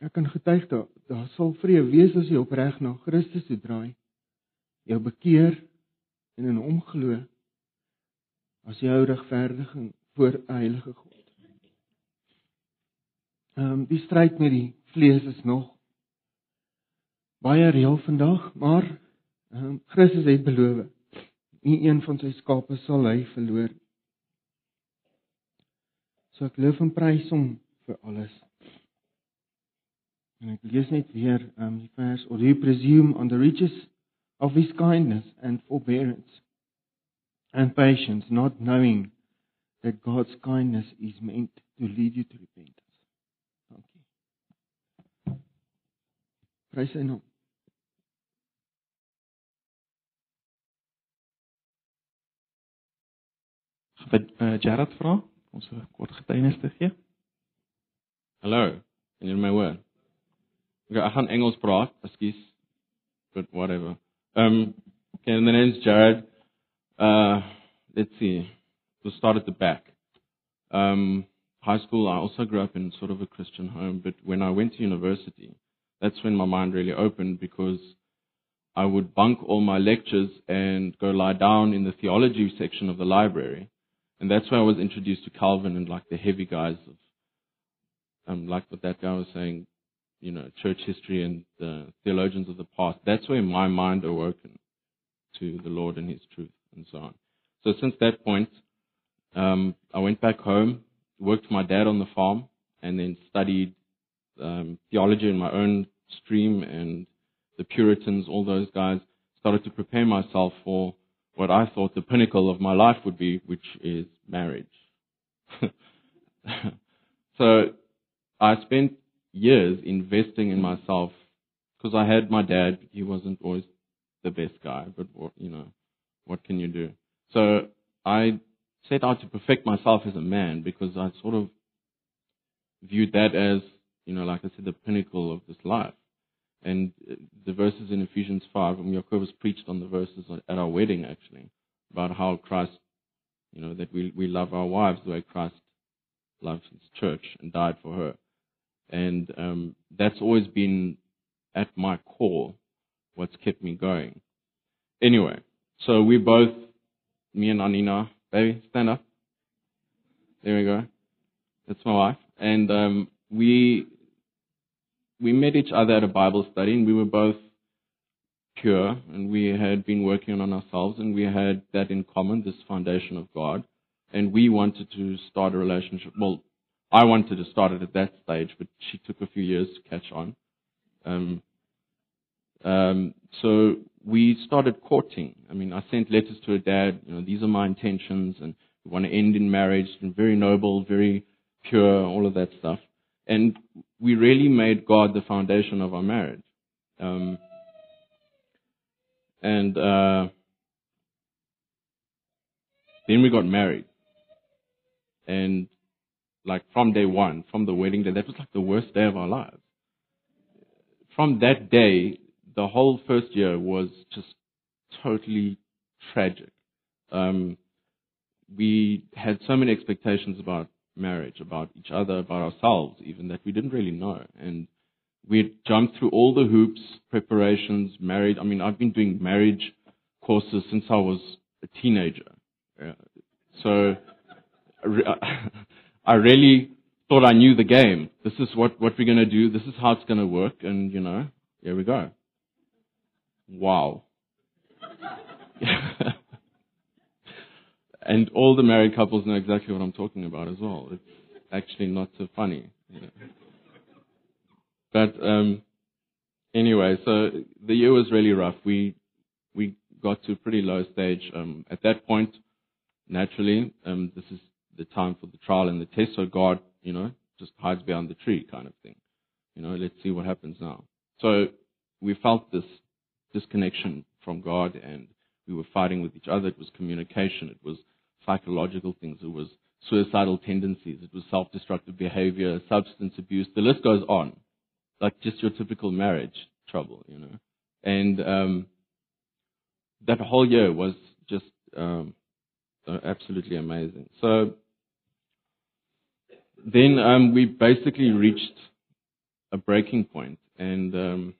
Ek kan getuig dat daar sal vrede wees as jy opreg na Christus toe draai, jou bekeer en in hom glo as jou regverdiging voor heilige God. Ehm um, die stryd met die vlees is nog baie reël vandag, maar ehm um, Christus het beloof nie een van sy skape sal hy verloor. So ek loof en prys hom vir alles. En ek lees net weer um die vers or you presume on the riches of his kindness and forbearance and patience not knowing that God's kindness is meant to lead you to repentance. Dankie. Prys hy nou. vir uh, Gerard vra om so 'n kort getuienis te gee. Hallo, can you hear my word? Okay, ek gaan Engels praat, ekskuus. But whatever. Um okay, my name's Jared. Uh let's see. We'll start at the back. Um high school I also grew up in sort of a Christian home, but when I went to university, that's when my mind really opened because I would bunk all my lectures and go lie down in the theology section of the library and that's where I was introduced to Calvin and like the heavy guys of, um, like what that guy was saying, you know, church history and the theologians of the past. That's where my mind awoken to the Lord and His truth and so on. So since that point, um, I went back home, worked for my dad on the farm, and then studied um, theology in my own stream and the Puritans, all those guys. Started to prepare myself for what I thought the pinnacle of my life would be, which is marriage. [laughs] so I spent years investing in myself because I had my dad. He wasn't always the best guy, but you know, what can you do? So I set out to perfect myself as a man because I sort of viewed that as, you know, like I said, the pinnacle of this life. And the verses in Ephesians 5, and Jacobus preached on the verses at our wedding actually, about how Christ, you know, that we, we love our wives the way Christ loves his church and died for her. And um, that's always been at my core what's kept me going. Anyway, so we both, me and Anina, baby, stand up. There we go. That's my wife. And um, we we met each other at a Bible study, and we were both pure, and we had been working on ourselves, and we had that in common, this foundation of God. And we wanted to start a relationship. Well, I wanted to start it at that stage, but she took a few years to catch on. Um, um, so we started courting. I mean, I sent letters to her dad. You know, these are my intentions, and we want to end in marriage. And very noble, very pure, all of that stuff. And we really made God the foundation of our marriage. Um, and uh, then we got married. And like from day one, from the wedding day, that was like the worst day of our lives. From that day, the whole first year was just totally tragic. Um, we had so many expectations about marriage, about each other, about ourselves, even that we didn't really know. And we had jumped through all the hoops, preparations, married. I mean, I've been doing marriage courses since I was a teenager. Yeah. So [laughs] I really thought I knew the game. This is what, what we're going to do. This is how it's going to work. And, you know, here we go. Wow. and all the married couples know exactly what I'm talking about as well. It's actually not so funny. You know. But um, anyway, so the year was really rough. We we got to a pretty low stage. Um, at that point, naturally, um, this is the time for the trial and the test. So God, you know, just hides behind the tree, kind of thing. You know, let's see what happens now. So we felt this disconnection from God, and we were fighting with each other. It was communication. It was psychological things. It was suicidal tendencies. It was self-destructive behavior, substance abuse. The list goes on. Like just your typical marriage trouble, you know. And um, that whole year was just um, absolutely amazing. So then um, we basically reached a breaking point, and um,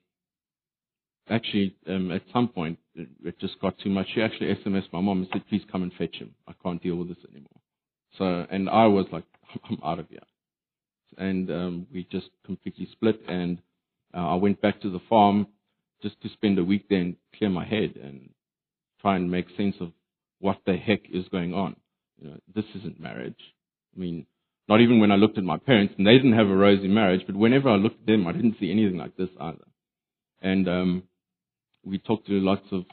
actually, um, at some point, it, just got too much. She actually SMSed my mom and said, "Please come and fetch him. I can't deal with this anymore." So, and I was like, [laughs] "I'm out of here," and um, we just completely split. And uh, I went back to the farm just to spend a week there and clear my head and try and make sense of what the heck is going on. You know, this isn't marriage. I mean, not even when I looked at my parents, and they didn't have a rosy marriage, but whenever I looked at them, I didn't see anything like this either. And um, we talked to lots of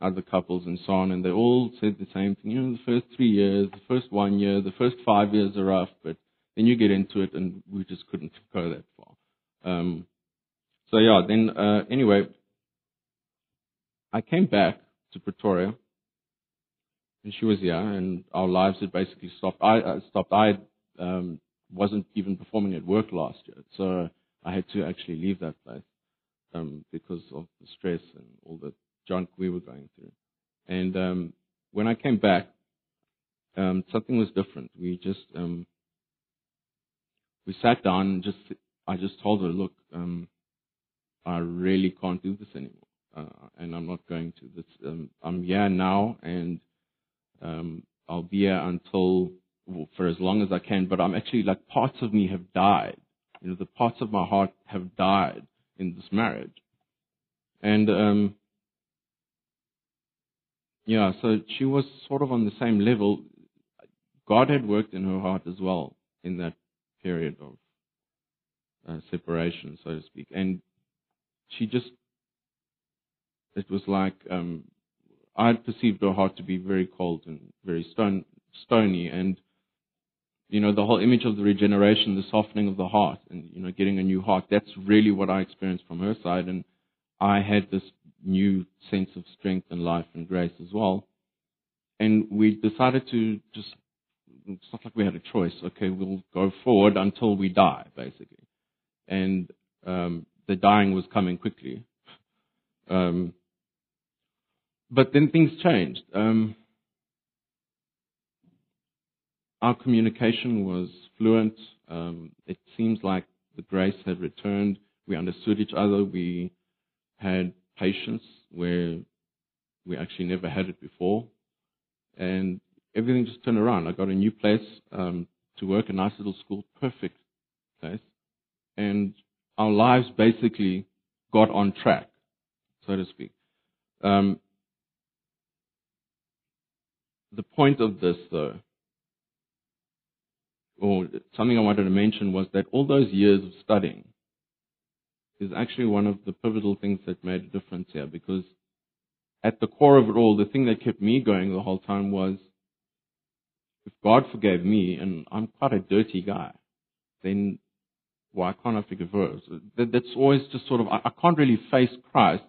other couples and so on, and they all said the same thing. You know, the first three years, the first one year, the first five years are rough, but then you get into it, and we just couldn't go that far. Um, so yeah, then uh, anyway, I came back to Pretoria, and she was here, and our lives had basically stopped. I uh, stopped. I um, wasn't even performing at work last year, so I had to actually leave that place um, because of the stress and all the junk we were going through. And um, when I came back, um, something was different. We just um, we sat down and just I just told her, look, um, I really can't do this anymore, uh, and I'm not going to. This um, I'm here now, and um, I'll be here until well, for as long as I can. But I'm actually like parts of me have died. You know, the parts of my heart have died in this marriage, and um, yeah, so she was sort of on the same level. God had worked in her heart as well in that period of uh, separation, so to speak, and she just it was like um, I had perceived her heart to be very cold and very stone, stony, and you know the whole image of the regeneration, the softening of the heart, and you know getting a new heart. That's really what I experienced from her side, and I had this new sense of strength and life and grace as well. And we decided to just it's not like we had a choice. Okay, we'll go forward until we die, basically. And um, the dying was coming quickly. Um, but then things changed. Um, our communication was fluent. Um, it seems like the grace had returned. We understood each other. We had patience where we actually never had it before. And everything just turned around. I got a new place um, to work, a nice little school, perfect place. And our lives basically got on track, so to speak. Um, the point of this, though, or something I wanted to mention was that all those years of studying is actually one of the pivotal things that made a difference here because at the core of it all, the thing that kept me going the whole time was if God forgave me, and I'm quite a dirty guy, then why can't I forgive her? So that, that's always just sort of, I, I can't really face Christ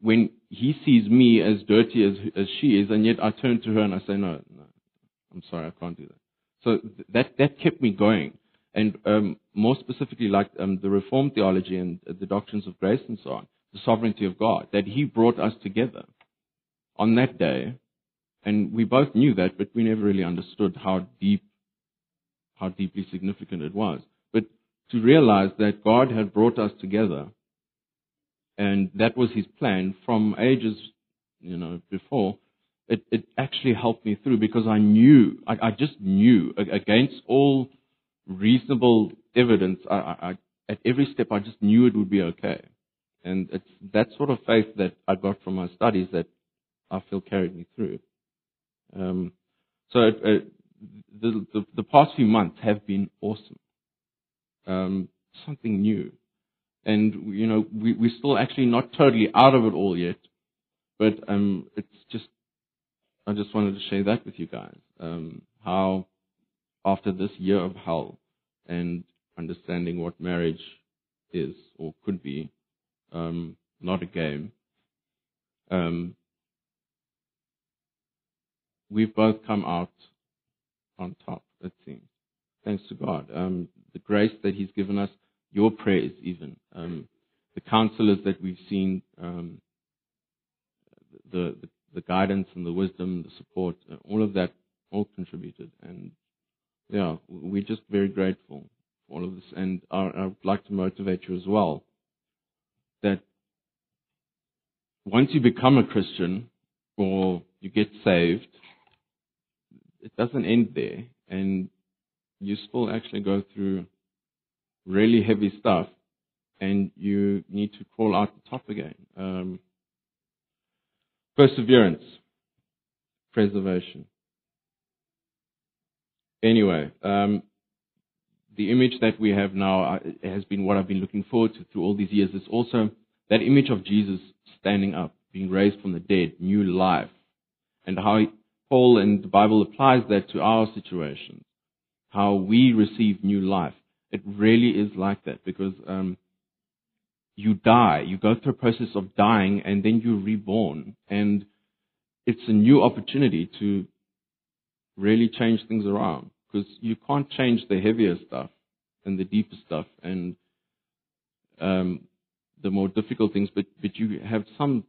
when he sees me as dirty as as she is, and yet I turn to her and I say, no, no, I'm sorry, I can't do that. So that that kept me going, and um, more specifically, like um, the Reformed theology and the doctrines of grace and so on, the sovereignty of God, that He brought us together on that day, and we both knew that, but we never really understood how deep, how deeply significant it was. But to realize that God had brought us together and that was his plan from ages, you know, before. It, it actually helped me through because I knew, I, I just knew against all reasonable evidence. I, I, at every step, I just knew it would be okay, and it's that sort of faith that I got from my studies that I feel carried me through. Um, so it, it, the, the the past few months have been awesome. Um, something new and you know we we're still actually not totally out of it all yet, but um, it's just I just wanted to share that with you guys. Um, how after this year of hell and understanding what marriage is or could be, um, not a game. Um, we've both come out on top, it seems, thanks to God. Um, the grace that He's given us your prayers, even um, the counselors that we've seen, um, the, the, the guidance and the wisdom, the support, uh, all of that, all contributed, and yeah, we're just very grateful for all of this. And I, would like to motivate you as well that once you become a Christian or you get saved, it doesn't end there, and you still actually go through really heavy stuff, and you need to crawl out the top again. Um, perseverance, preservation. Anyway, um, the image that we have now uh, has been what I've been looking forward to through all these years. It's also that image of Jesus standing up, being raised from the dead, new life, and how Paul and the Bible applies that to our situations, how we receive new life. It really is like that because um, you die, you go through a process of dying, and then you're reborn, and it's a new opportunity to really change things around because you can't change the heavier stuff and the deeper stuff and um, the more difficult things, but but you have some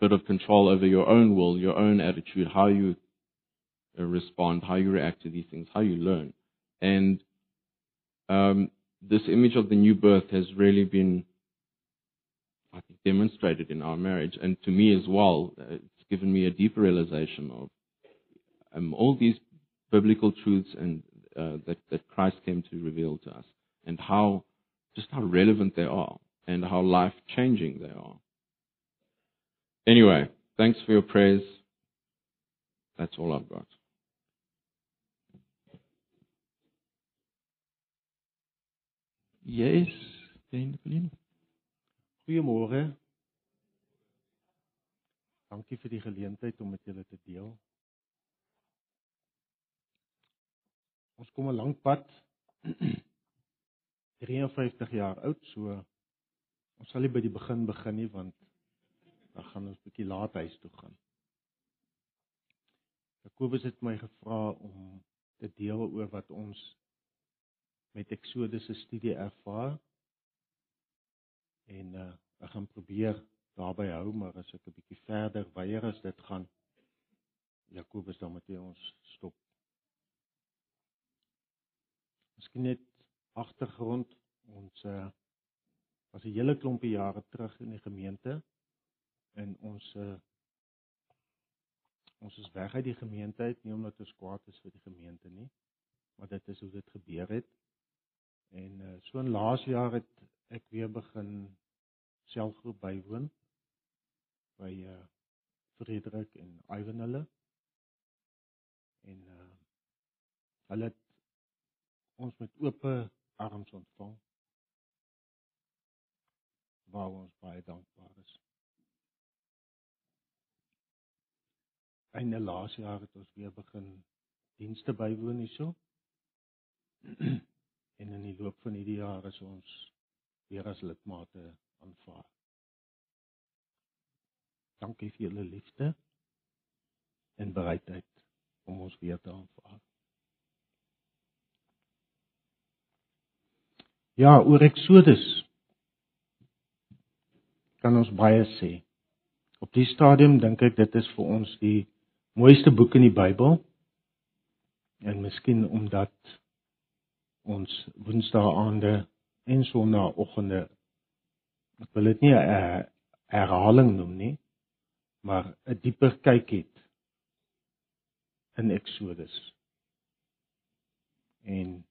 bit of control over your own will, your own attitude, how you uh, respond, how you react to these things, how you learn, and um, this image of the new birth has really been, I think, demonstrated in our marriage, and to me as well, it's given me a deeper realization of um, all these biblical truths and uh, that that Christ came to reveal to us, and how just how relevant they are, and how life changing they are. Anyway, thanks for your prayers. That's all I've got. Yes, Jane Colleen. Goeiemôre. Dankie vir die geleentheid om met julle te deel. Ons kom 'n lang pad. [clears throat] 53 jaar oud, so ons sal nie by die begin begin nie want dan gaan ons bietjie laat huis toe gaan. Jakobus het my gevra om te deel oor wat ons met Exodus se studie ervaar. En uh ek gaan probeer daarby hou, maar as ek 'n bietjie verder weier as dit gaan Jakobus dan moet ons stop. Miskien net agtergrond ons uh was 'n hele klompie jare terug in die gemeente en ons uh ons is weg uit die gemeente uit nie omdat ons kwaad is vir die gemeente nie maar dit is hoe dit gebeur het En uh, so in laas jaar het ek weer begin selfgroep bywoon by uh Frederik en Ivan hulle. En uh hulle ons met oop arms ontvang. Waar ons baie dankbaar is. Einde laas jaar het ons weer begin dienste bywoon hierso. En in die loop van hierdie jaar is ons weer as lidmate aanvaar. Dankie vir julle liefde en bereidheid om ons weer te aanvaar. Ja, oor Eksodus kan ons baie sê. Op die stadium dink ek dit is vir ons die mooiste boek in die Bybel. En miskien omdat ons woensdaande en sonnaandoggende ek wil dit nie 'n herhaling noem nie, maar 'n dieper kyk het in Eksodus. En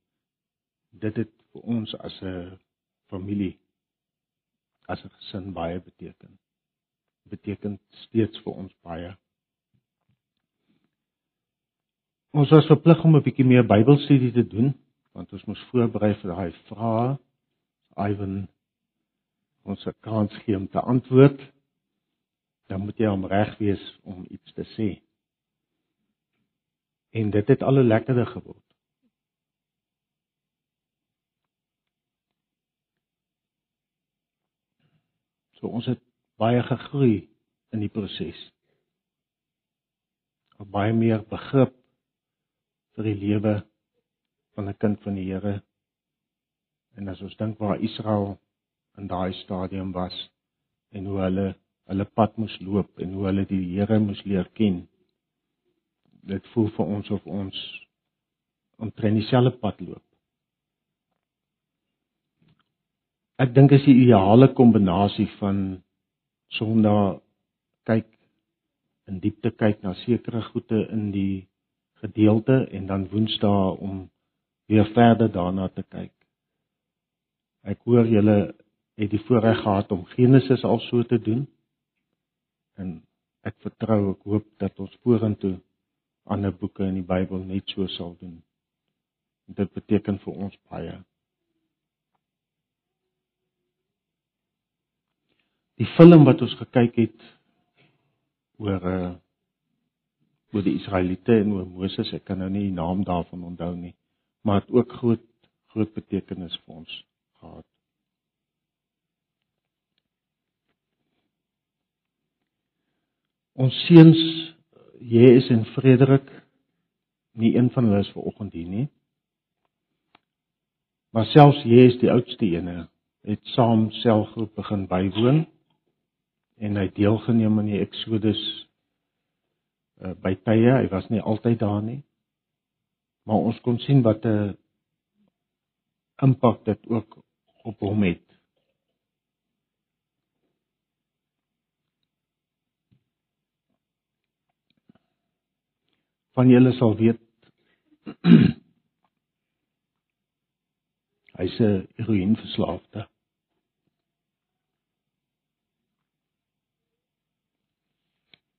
dit het vir ons as 'n familie as 'n gesin baie beteken. Beteken steeds vir ons baie. Ons was verplig om 'n bietjie meer Bybelstudie te doen want ons moes voorberei vir daai vrae. Ivan ons 'n kans gee om te antwoord. Dan moet jy hom reg wees om iets te sê. En dit het al 'n lekkerder geword. So ons het baie gegroei in die proses. Baie meer begrip vir die lewe van 'n kind van die Here. En as ons dink waar Israel in daai stadium was en hoe hulle hulle pad moes loop en hoe hulle die Here moes leer ken. Dit voel vir ons of ons omtrent dieselfde pad loop. Ek dink is die ideale kombinasie van Sondag kyk in diepte kyk na sekere goede in die gedeelte en dan Woensdae om weer verder daarna te kyk. Ek hoor julle het die voorreg gehad om Genesis al so te doen. En ek vertrou, ek hoop dat ons vorentoe ander boeke in die Bybel net so sal doen. Dit beteken vir ons baie. die film wat ons gekyk het oor uh oor die Israeliete en oor Moses, ek kan nou nie die naam daarvan onthou nie, maar het ook groot groot betekenis vir ons gehad. Ons seuns Jesus en Frederik nie een van hulle is ver oggend hier nie. Maar selfs Jesus die oudste ene het saam selfgroep begin bywoon en hy deelgeneem aan die Exodus uh, by tye, hy was nie altyd daar nie. Maar ons kon sien wat 'n impak dit ook op hom het. Van julle sal weet [clears throat] hy's 'n heroïneverslaafde.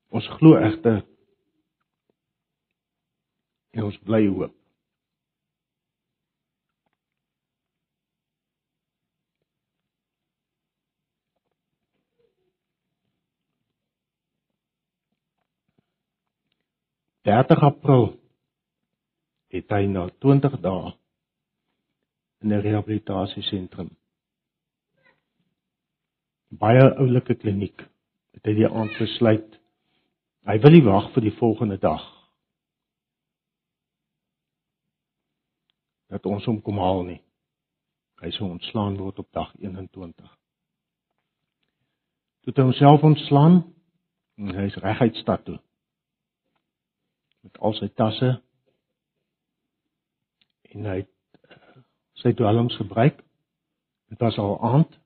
Ons glo egter en ons bly hoop. Dertig April het hy na 20 dae in 'n rehabilitasiesentrum baie oulike kliniek het hy die aand besluit Hy wil nie wag vir die volgende dag. Dat ons hom kom haal nie. Hy sou ontslaan word op dag 21. Toe hy homself ontslaan, en hy is reguit stad toe. Met al sy tasse en hy het eh, sy dwelms gebruik. Dit was al aand.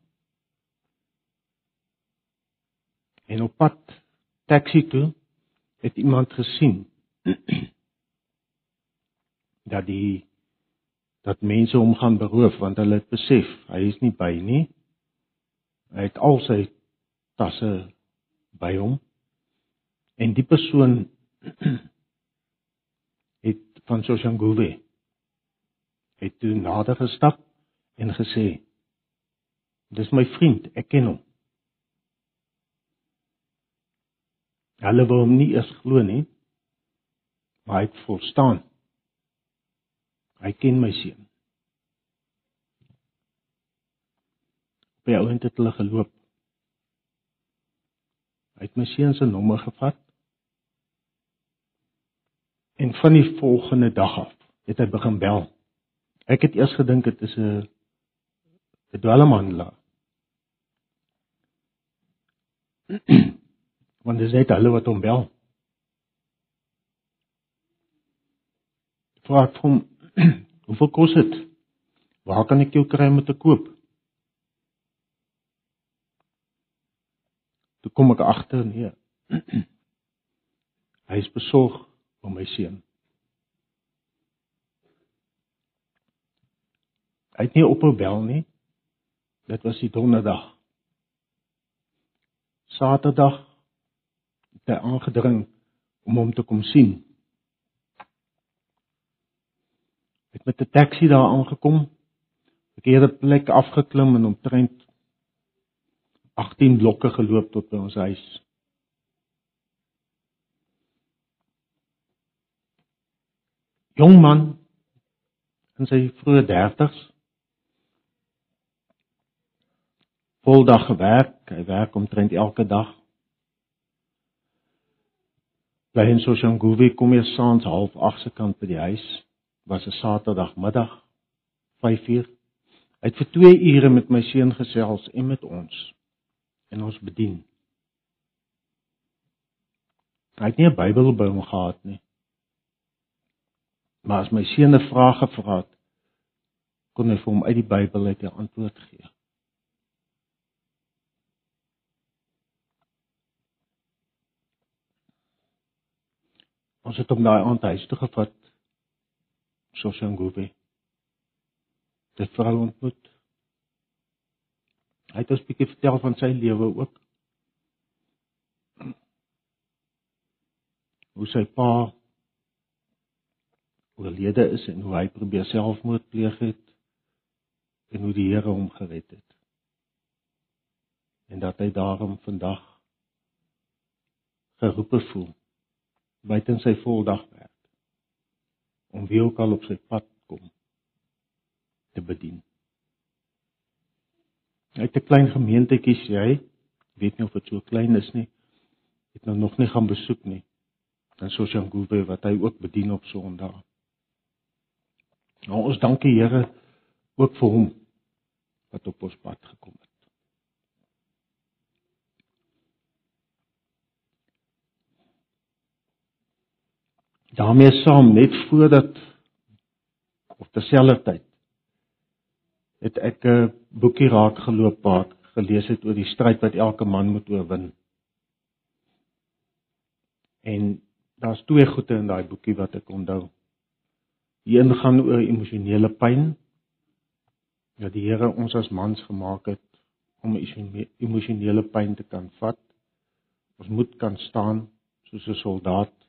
En op pad taxi toe het iemand gesien [clears throat] dat die dat mense hom gaan beroof want hulle het besef hy is nie by nie. Hy het al sy tasse by hom. En die persoon [clears throat] het van Soshanguve het toe nader gestap en gesê: "Dis my vriend, ek ken hom." Hulle wou hom nie eers glo nie. Maar hy het verstaan. Hy ken my seun. By ouend het hulle geloop. Hy het my seun se nommer gevat. En van die volgende dag af het hy begin bel. Ek het eers gedink dit is 'n 'n dwelmhandelaar. [clears throat] Want dis net hulle wat hom bel. Vra ek hom, [clears throat] "Hoeveel kos dit? Waar kan ek jou kry om te koop?" Toe kom ek agter nee. [clears throat] Hy is besorg om my seun. Hy het nie ophou bel nie. Dit was die donderdag. Saterdag het hy aangedring om hom te kom sien. Het met 'n taxi daar aangekom. Ek het 'n plek afgeklim en omtrent 18 blokke geloop tot by ons huis. Jong man in sy vroeë 30's voldag gewerk, hy werk omtrent elke dag. By hom so Jean Gouwe kom hy saans half 8 se kant by die huis. Was 'n Saterdagmiddag 5uur. Hy het vir 2 ure met my seun gesels en met ons en ons bedien. Hy het nie 'n Bybel by hom gehad nie. Maar as my seun 'n vraag gevra het, kon hy vir hom uit die Bybel uit 'n antwoord gee. Ons het hom daai aand huis toe gevat. Soshanguve. Dit vrou ontmoet. Hy het ons bietjie vertel van sy lewe ook. Hoe sy pa oorlede is en hoe hy probeer selfmoord pleeg het en hoe die Here hom gered het. En dat hy daarom vandag geroepe voel buite sy voldag werk om wie ook al op sy pad kom te bedien. Hy het 'n klein gemeentetjie hy, weet nie of dit so klein is nie. Het nou nog nie gaan besoek nie. Dan Soshanguve wat hy ook bedien op Sondag. Nou ons dank die Here ook vir hom wat op ons pad gekom het. Daarmee saam net voordat of terselfdertyd het ek 'n boekie raak geloop waar ek gelees het oor die stryd wat elke man moet oorwin. En daar's twee goeie in daai boekie wat ek onthou. Die een gaan oor emosionele pyn. Dat die Here ons as mans gemaak het om emosionele pyn te kan vat. Ons moet kan staan soos 'n soldaat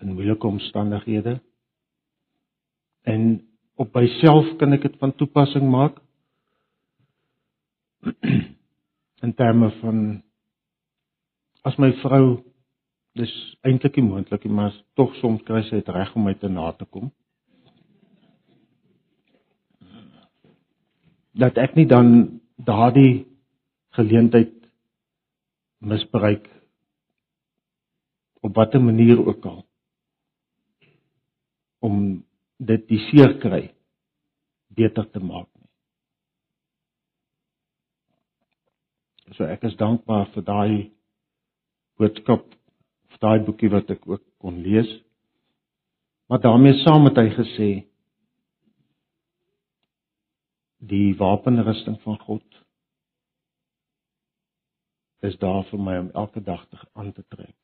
in moeilike omstandighede. En op myself kan ek dit van toepassing maak [clears throat] in terme van as my vrou dis eintlik nie moontlik nie, maar tog soms kry sy dit reg om my te na te kom. Dat ek nie dan daardie geleentheid misbruik op watter manier ook al om dit die seer kry beter te maak nie. So ek is dankbaar vir daai boodskap of daai boekie wat ek ook kon lees. Maar daarmee saam het hy gesê die wapenrusting van God is daar vir my om elke dag te aan te trek.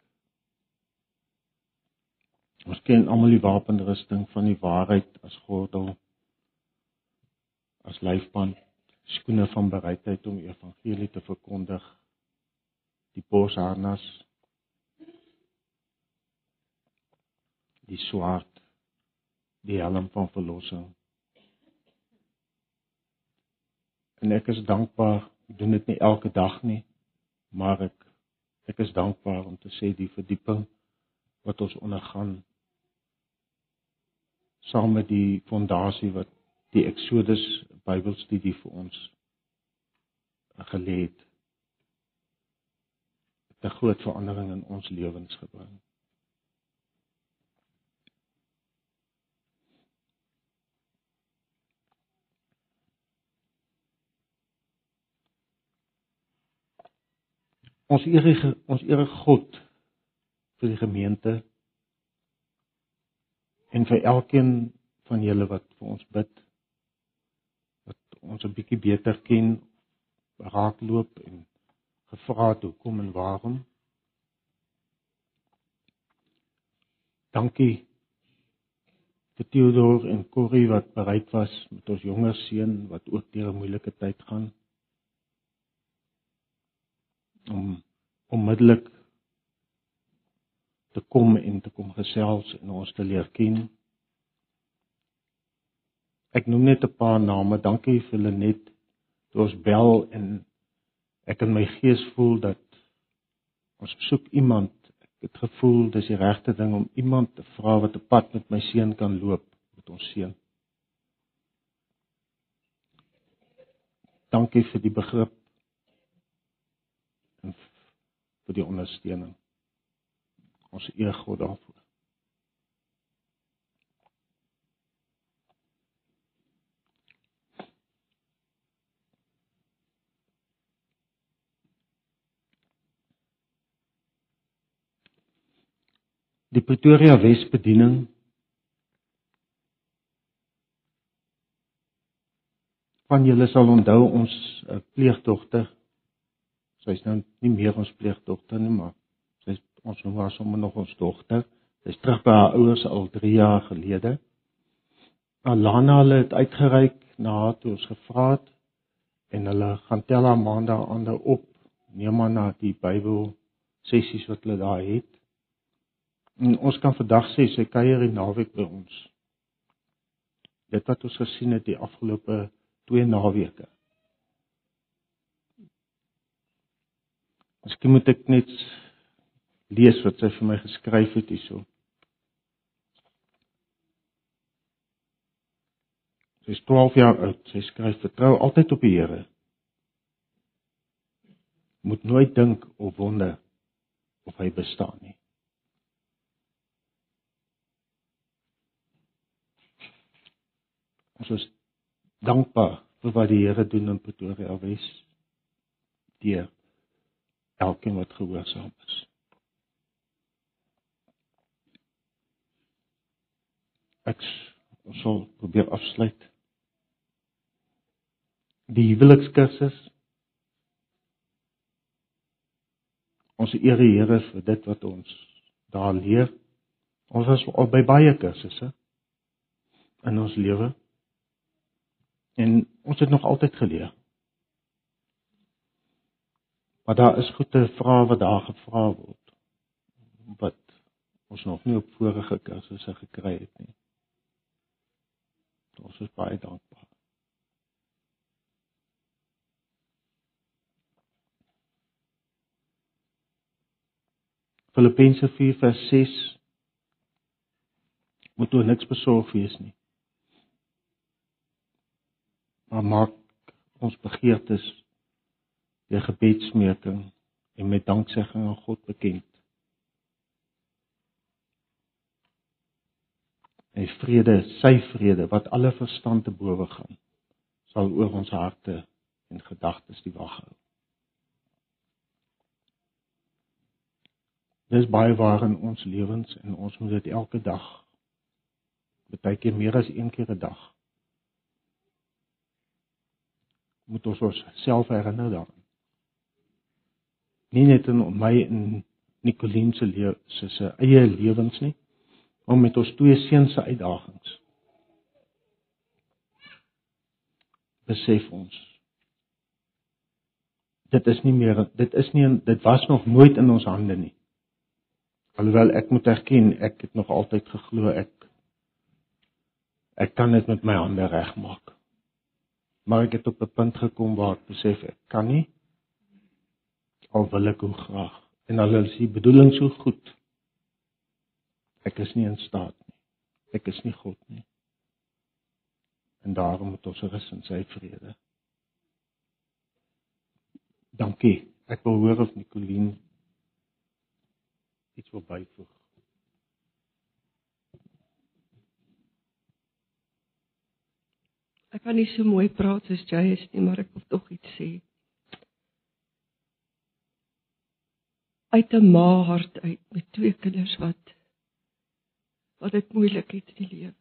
Ons ken almal die wapenrusting van die waarheid as gordel as lyfband, skoene van bereidheid om evangelie te verkondig, die borsharnas, die swaard, die helm van verlossing. En ek is dankbaar, doen dit nie elke dag nie, maar ek ek is dankbaar om te sê die verdieping wat ons ondergaan saam met die fondasie wat die Exodus Bybelstudie vir ons gelê het. 'n groot verandering in ons lewens gebring. Ons ere ons ere God vir die gemeente en vir elkeen van julle wat vir ons bid wat ons 'n bietjie beter ken raakloop en gevra het hoekom en waarom? Dankie vir Theodor en Corrie wat bereid was met ons jonger seun wat ook deur 'n moeilike tyd gaan om onmiddellik te kom en te kom gesels en ons te leer ken. Ek noem net 'n paar name. Dankie vir Lenet. Toe ons bel en ek in my gees voel dat ons soek iemand. Ek het gevoel dis die regte ding om iemand te vra wat 'n pad met my seun kan loop met ons seun. Dankie vir die begrip en vir die ondersteuning. Ons eer God daarvoor. Die Pretoria Wesbediening van julle sal onthou ons eh, pleegdogter Sy's nou nie meer ons pleegdogter nie, maar ons noem haar sommer nog ons dogter. Sy's terug by haar ouers al 3 jaar gelede. Alana hulle het uitgereik na haar toe ons gevra het en hulle gaan tel haar maandag aande op neem maar na die Bybel sessies wat hulle daar het. En ons kan vandag sê sy kuier die naweek by ons. Dit wat ons gesien het die afgelope 2 naweke. Miskien moet ek net lees wat sy vir my geskryf het hierso. Sy is 12 jaar oud. Sy skryf: "Vertrou altyd op die Here. Moet nooit dink of wonder of hy bestaan nie." Ons is dankbaar vir wat die Here doen in Pretoria Wes. Deur elkeen wat gehoorsaam is. Ek sal probeer afsluit. Die huwelikskursus. Ons eer die Here vir dit wat ons daar leer. Ons was al by baie kursusse in ons lewe. En ons het nog altyd geleer. Maar daar is goeie vrae wat daar gevra word wat ons nog nie op vorige kursusse gekry het nie. Ons is baie dankbaar. Filippense 4:6 moet oor niks besorg wees nie. Maar maak ons begeertes deur gebedsmeking en met danksegging aan God bekend. En vrede, sy vrede wat alle verstand te bowe gaan, sal oor ons harte en gedagtes die wag hou. Dis baie waar in ons lewens en ons moet dit elke dag baie keer meer as een keer 'n dag moet ons osself herinner daaraan nie net in my en Nicoline se se eie lewens nie, maar met ons twee seuns se uitdagings. Besef ons. Dit is nie meer dit is nie dit was nog nooit in ons hande nie. Alhoewel ek moet erken ek het nog altyd geglo ek ek kan dit met my hande regmaak. Maar ek het op 'n punt gekom waar ek besef ek kan nie al wil ek hoe graag en al is die bedoeling so goed ek is nie in staat nie ek is nie God nie en daarom moet ons rus in sy vrede dankie ek wil hoor of Nicoline iets wil byvoeg. Ek kan nie so mooi praat soos jy is nie, maar ek wil tog iets sê. Uit 'n ma hart uit met twee kinders wat wat dit moeilik het in die lewe.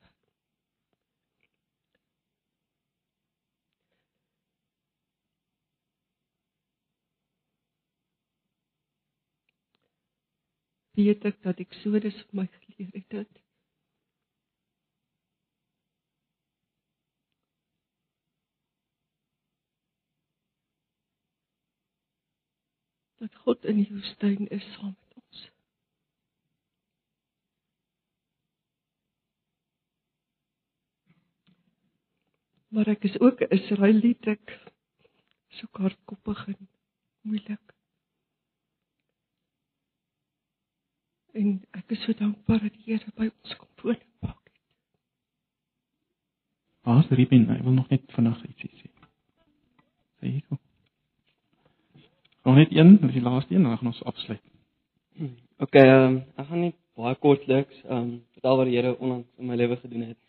weet ek dat Eksodus vir my geleer het dit. dat God in die woestyn is saam met ons. Maar ek is ook 'n Israeliet ek soek hardkoppig en moeilik. En ek is so dankbaar dat die Here by ons kom woon en maak het. Haas Riepin, ek wil nog net vanaand ietsie sê. Sê hier kom. Nog net een, dis die laaste een, dan gaan ons afsluit. OK, ehm um, ek gaan net baie kortliks ehm um, vertel wat die Here onlangs in my lewe gedoen het.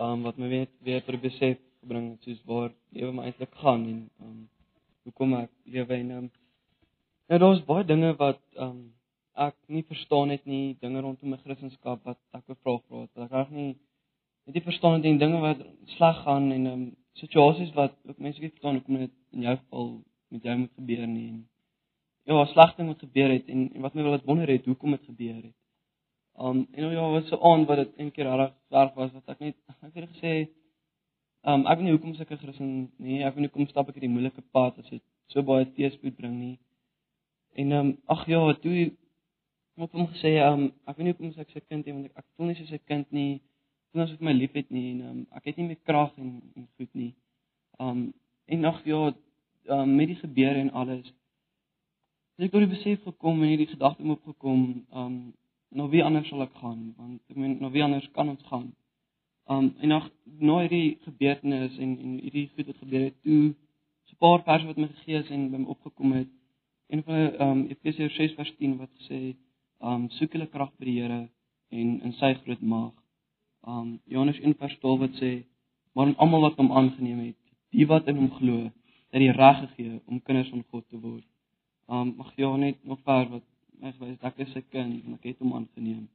Ehm um, wat my weet weer tot besef gebring het soos waar lewe my eintlik gaan en um, hoekom ek lewe en um, ja, daar's baie dinge wat um, ek nie verstaan het nie, dinge rondom my Christendom wat ek bevra vra het. Ek reg nie net nie verstaan het dinge wat sleg gaan en um, situasies wat ook mense nie verstaan hoekom dit in jou geval met jou moet gebeur nie. En, ja, slegte moet gebeur het en, en wat my wil dit wonder het hoekom dit gebeur het. Um en nou ja, was so aan wat dit een keer reg werk was wat ek net ek het gesê um ek weet nie hoekom sulke Christen nie, ek weet nie hoekom stap ek hierdie moeilike pad as dit so baie teëspoed bring nie. En um ag ja, toe ek hom gesê um ek weet nie hoekom ek sy kind het want ek, ek voel nie soos 'n kind nie. Voel asof my liefhet nie en um ek het nie meer krag en, en goed nie. Um en ag ja, um, met die gebeure en alles. Dis ek tot die besef gekom en hierdie gedagte het opgekom, um nou wie anders sal ek gaan? Want ek meen nou wie anders kan ons gaan? Um en nog nou hierdie gebeurtenis en en hierdie goed wat gebeur het toe so 'n paar verse wat my gegee is en by my opgekom het. Een van um Efesiërs 6 vers 10 wat sê um soek julle krag by die Here en in sy groot mag. Um Johannes 1 vers 12 wat sê maar aan almal wat hom aangeneem het, die wat in hom glo, het die reg gegee om kinders van God te word. Um mag jy net nog ver wat my gewys ek is 'n kind en ek het hom aangeneem.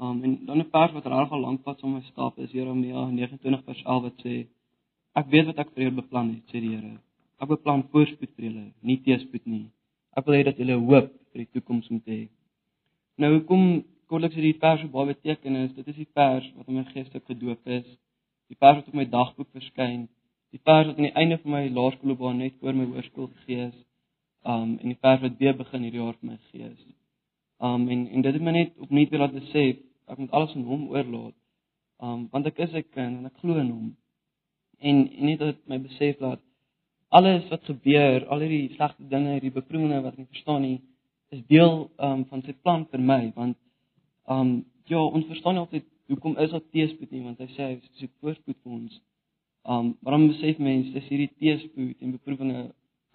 Um en dan 'n vers wat reg al lank pad saam met stap is Jeremia 29 vers 11 wat sê ek weet wat ek vir julle beplan het, sê die Here. Ek beplan voorspoed vir julle, nie teëspoed nie. Ek wil hê dat julle hoop vir die toekoms moet hê. Nou hoekom kortliks hierdie vers so baie betekenis? Dit is die vers wat in my geestelike gedoop is. Die vers wat op my dagboek verskyn die vers wat aan die einde van my laerskoolbaan net voor my hoërskool gegee is. Um en die vers wat weer begin hierdie jaar vir my gegee is. Um en en dit het my net opnuut wil laat besef ek moet alles aan hom oorlaat. Um want ek is 'n kind en ek glo in hom. En en net dat my besef laat alles wat gebeur, al hierdie slegte dinge, hierdie beproewinge wat ek nie verstaan nie, is deel um van sy plan vir my want um ja, ons verstaan nie altyd hoekom is daar teëspoed nie want hy sê hy soek voorspoed vir ons. Um waarom besef mense dis hierdie teëspoed en beproewinge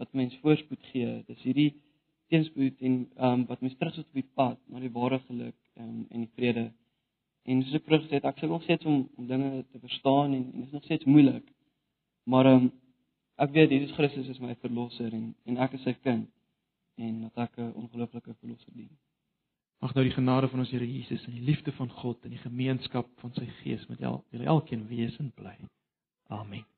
wat mens voorspoed gee. Dis hierdie teëspoed en um wat mens terugsit op die pad na die ware geluk um, en die vrede. En soos ek vroeër gesê het, ek sukkel nog steeds om om dinge te verstaan en, en dit is nog steeds moeilik. Maar um ek weet Jesus Christus is my verlosser en en ek is sy kind en dat ek 'n ongelooflike verlosser dien. Mag nou die genade van ons Here Jesus en die liefde van God en die gemeenskap van sy Gees met julle elkeen wees en bly. Amen.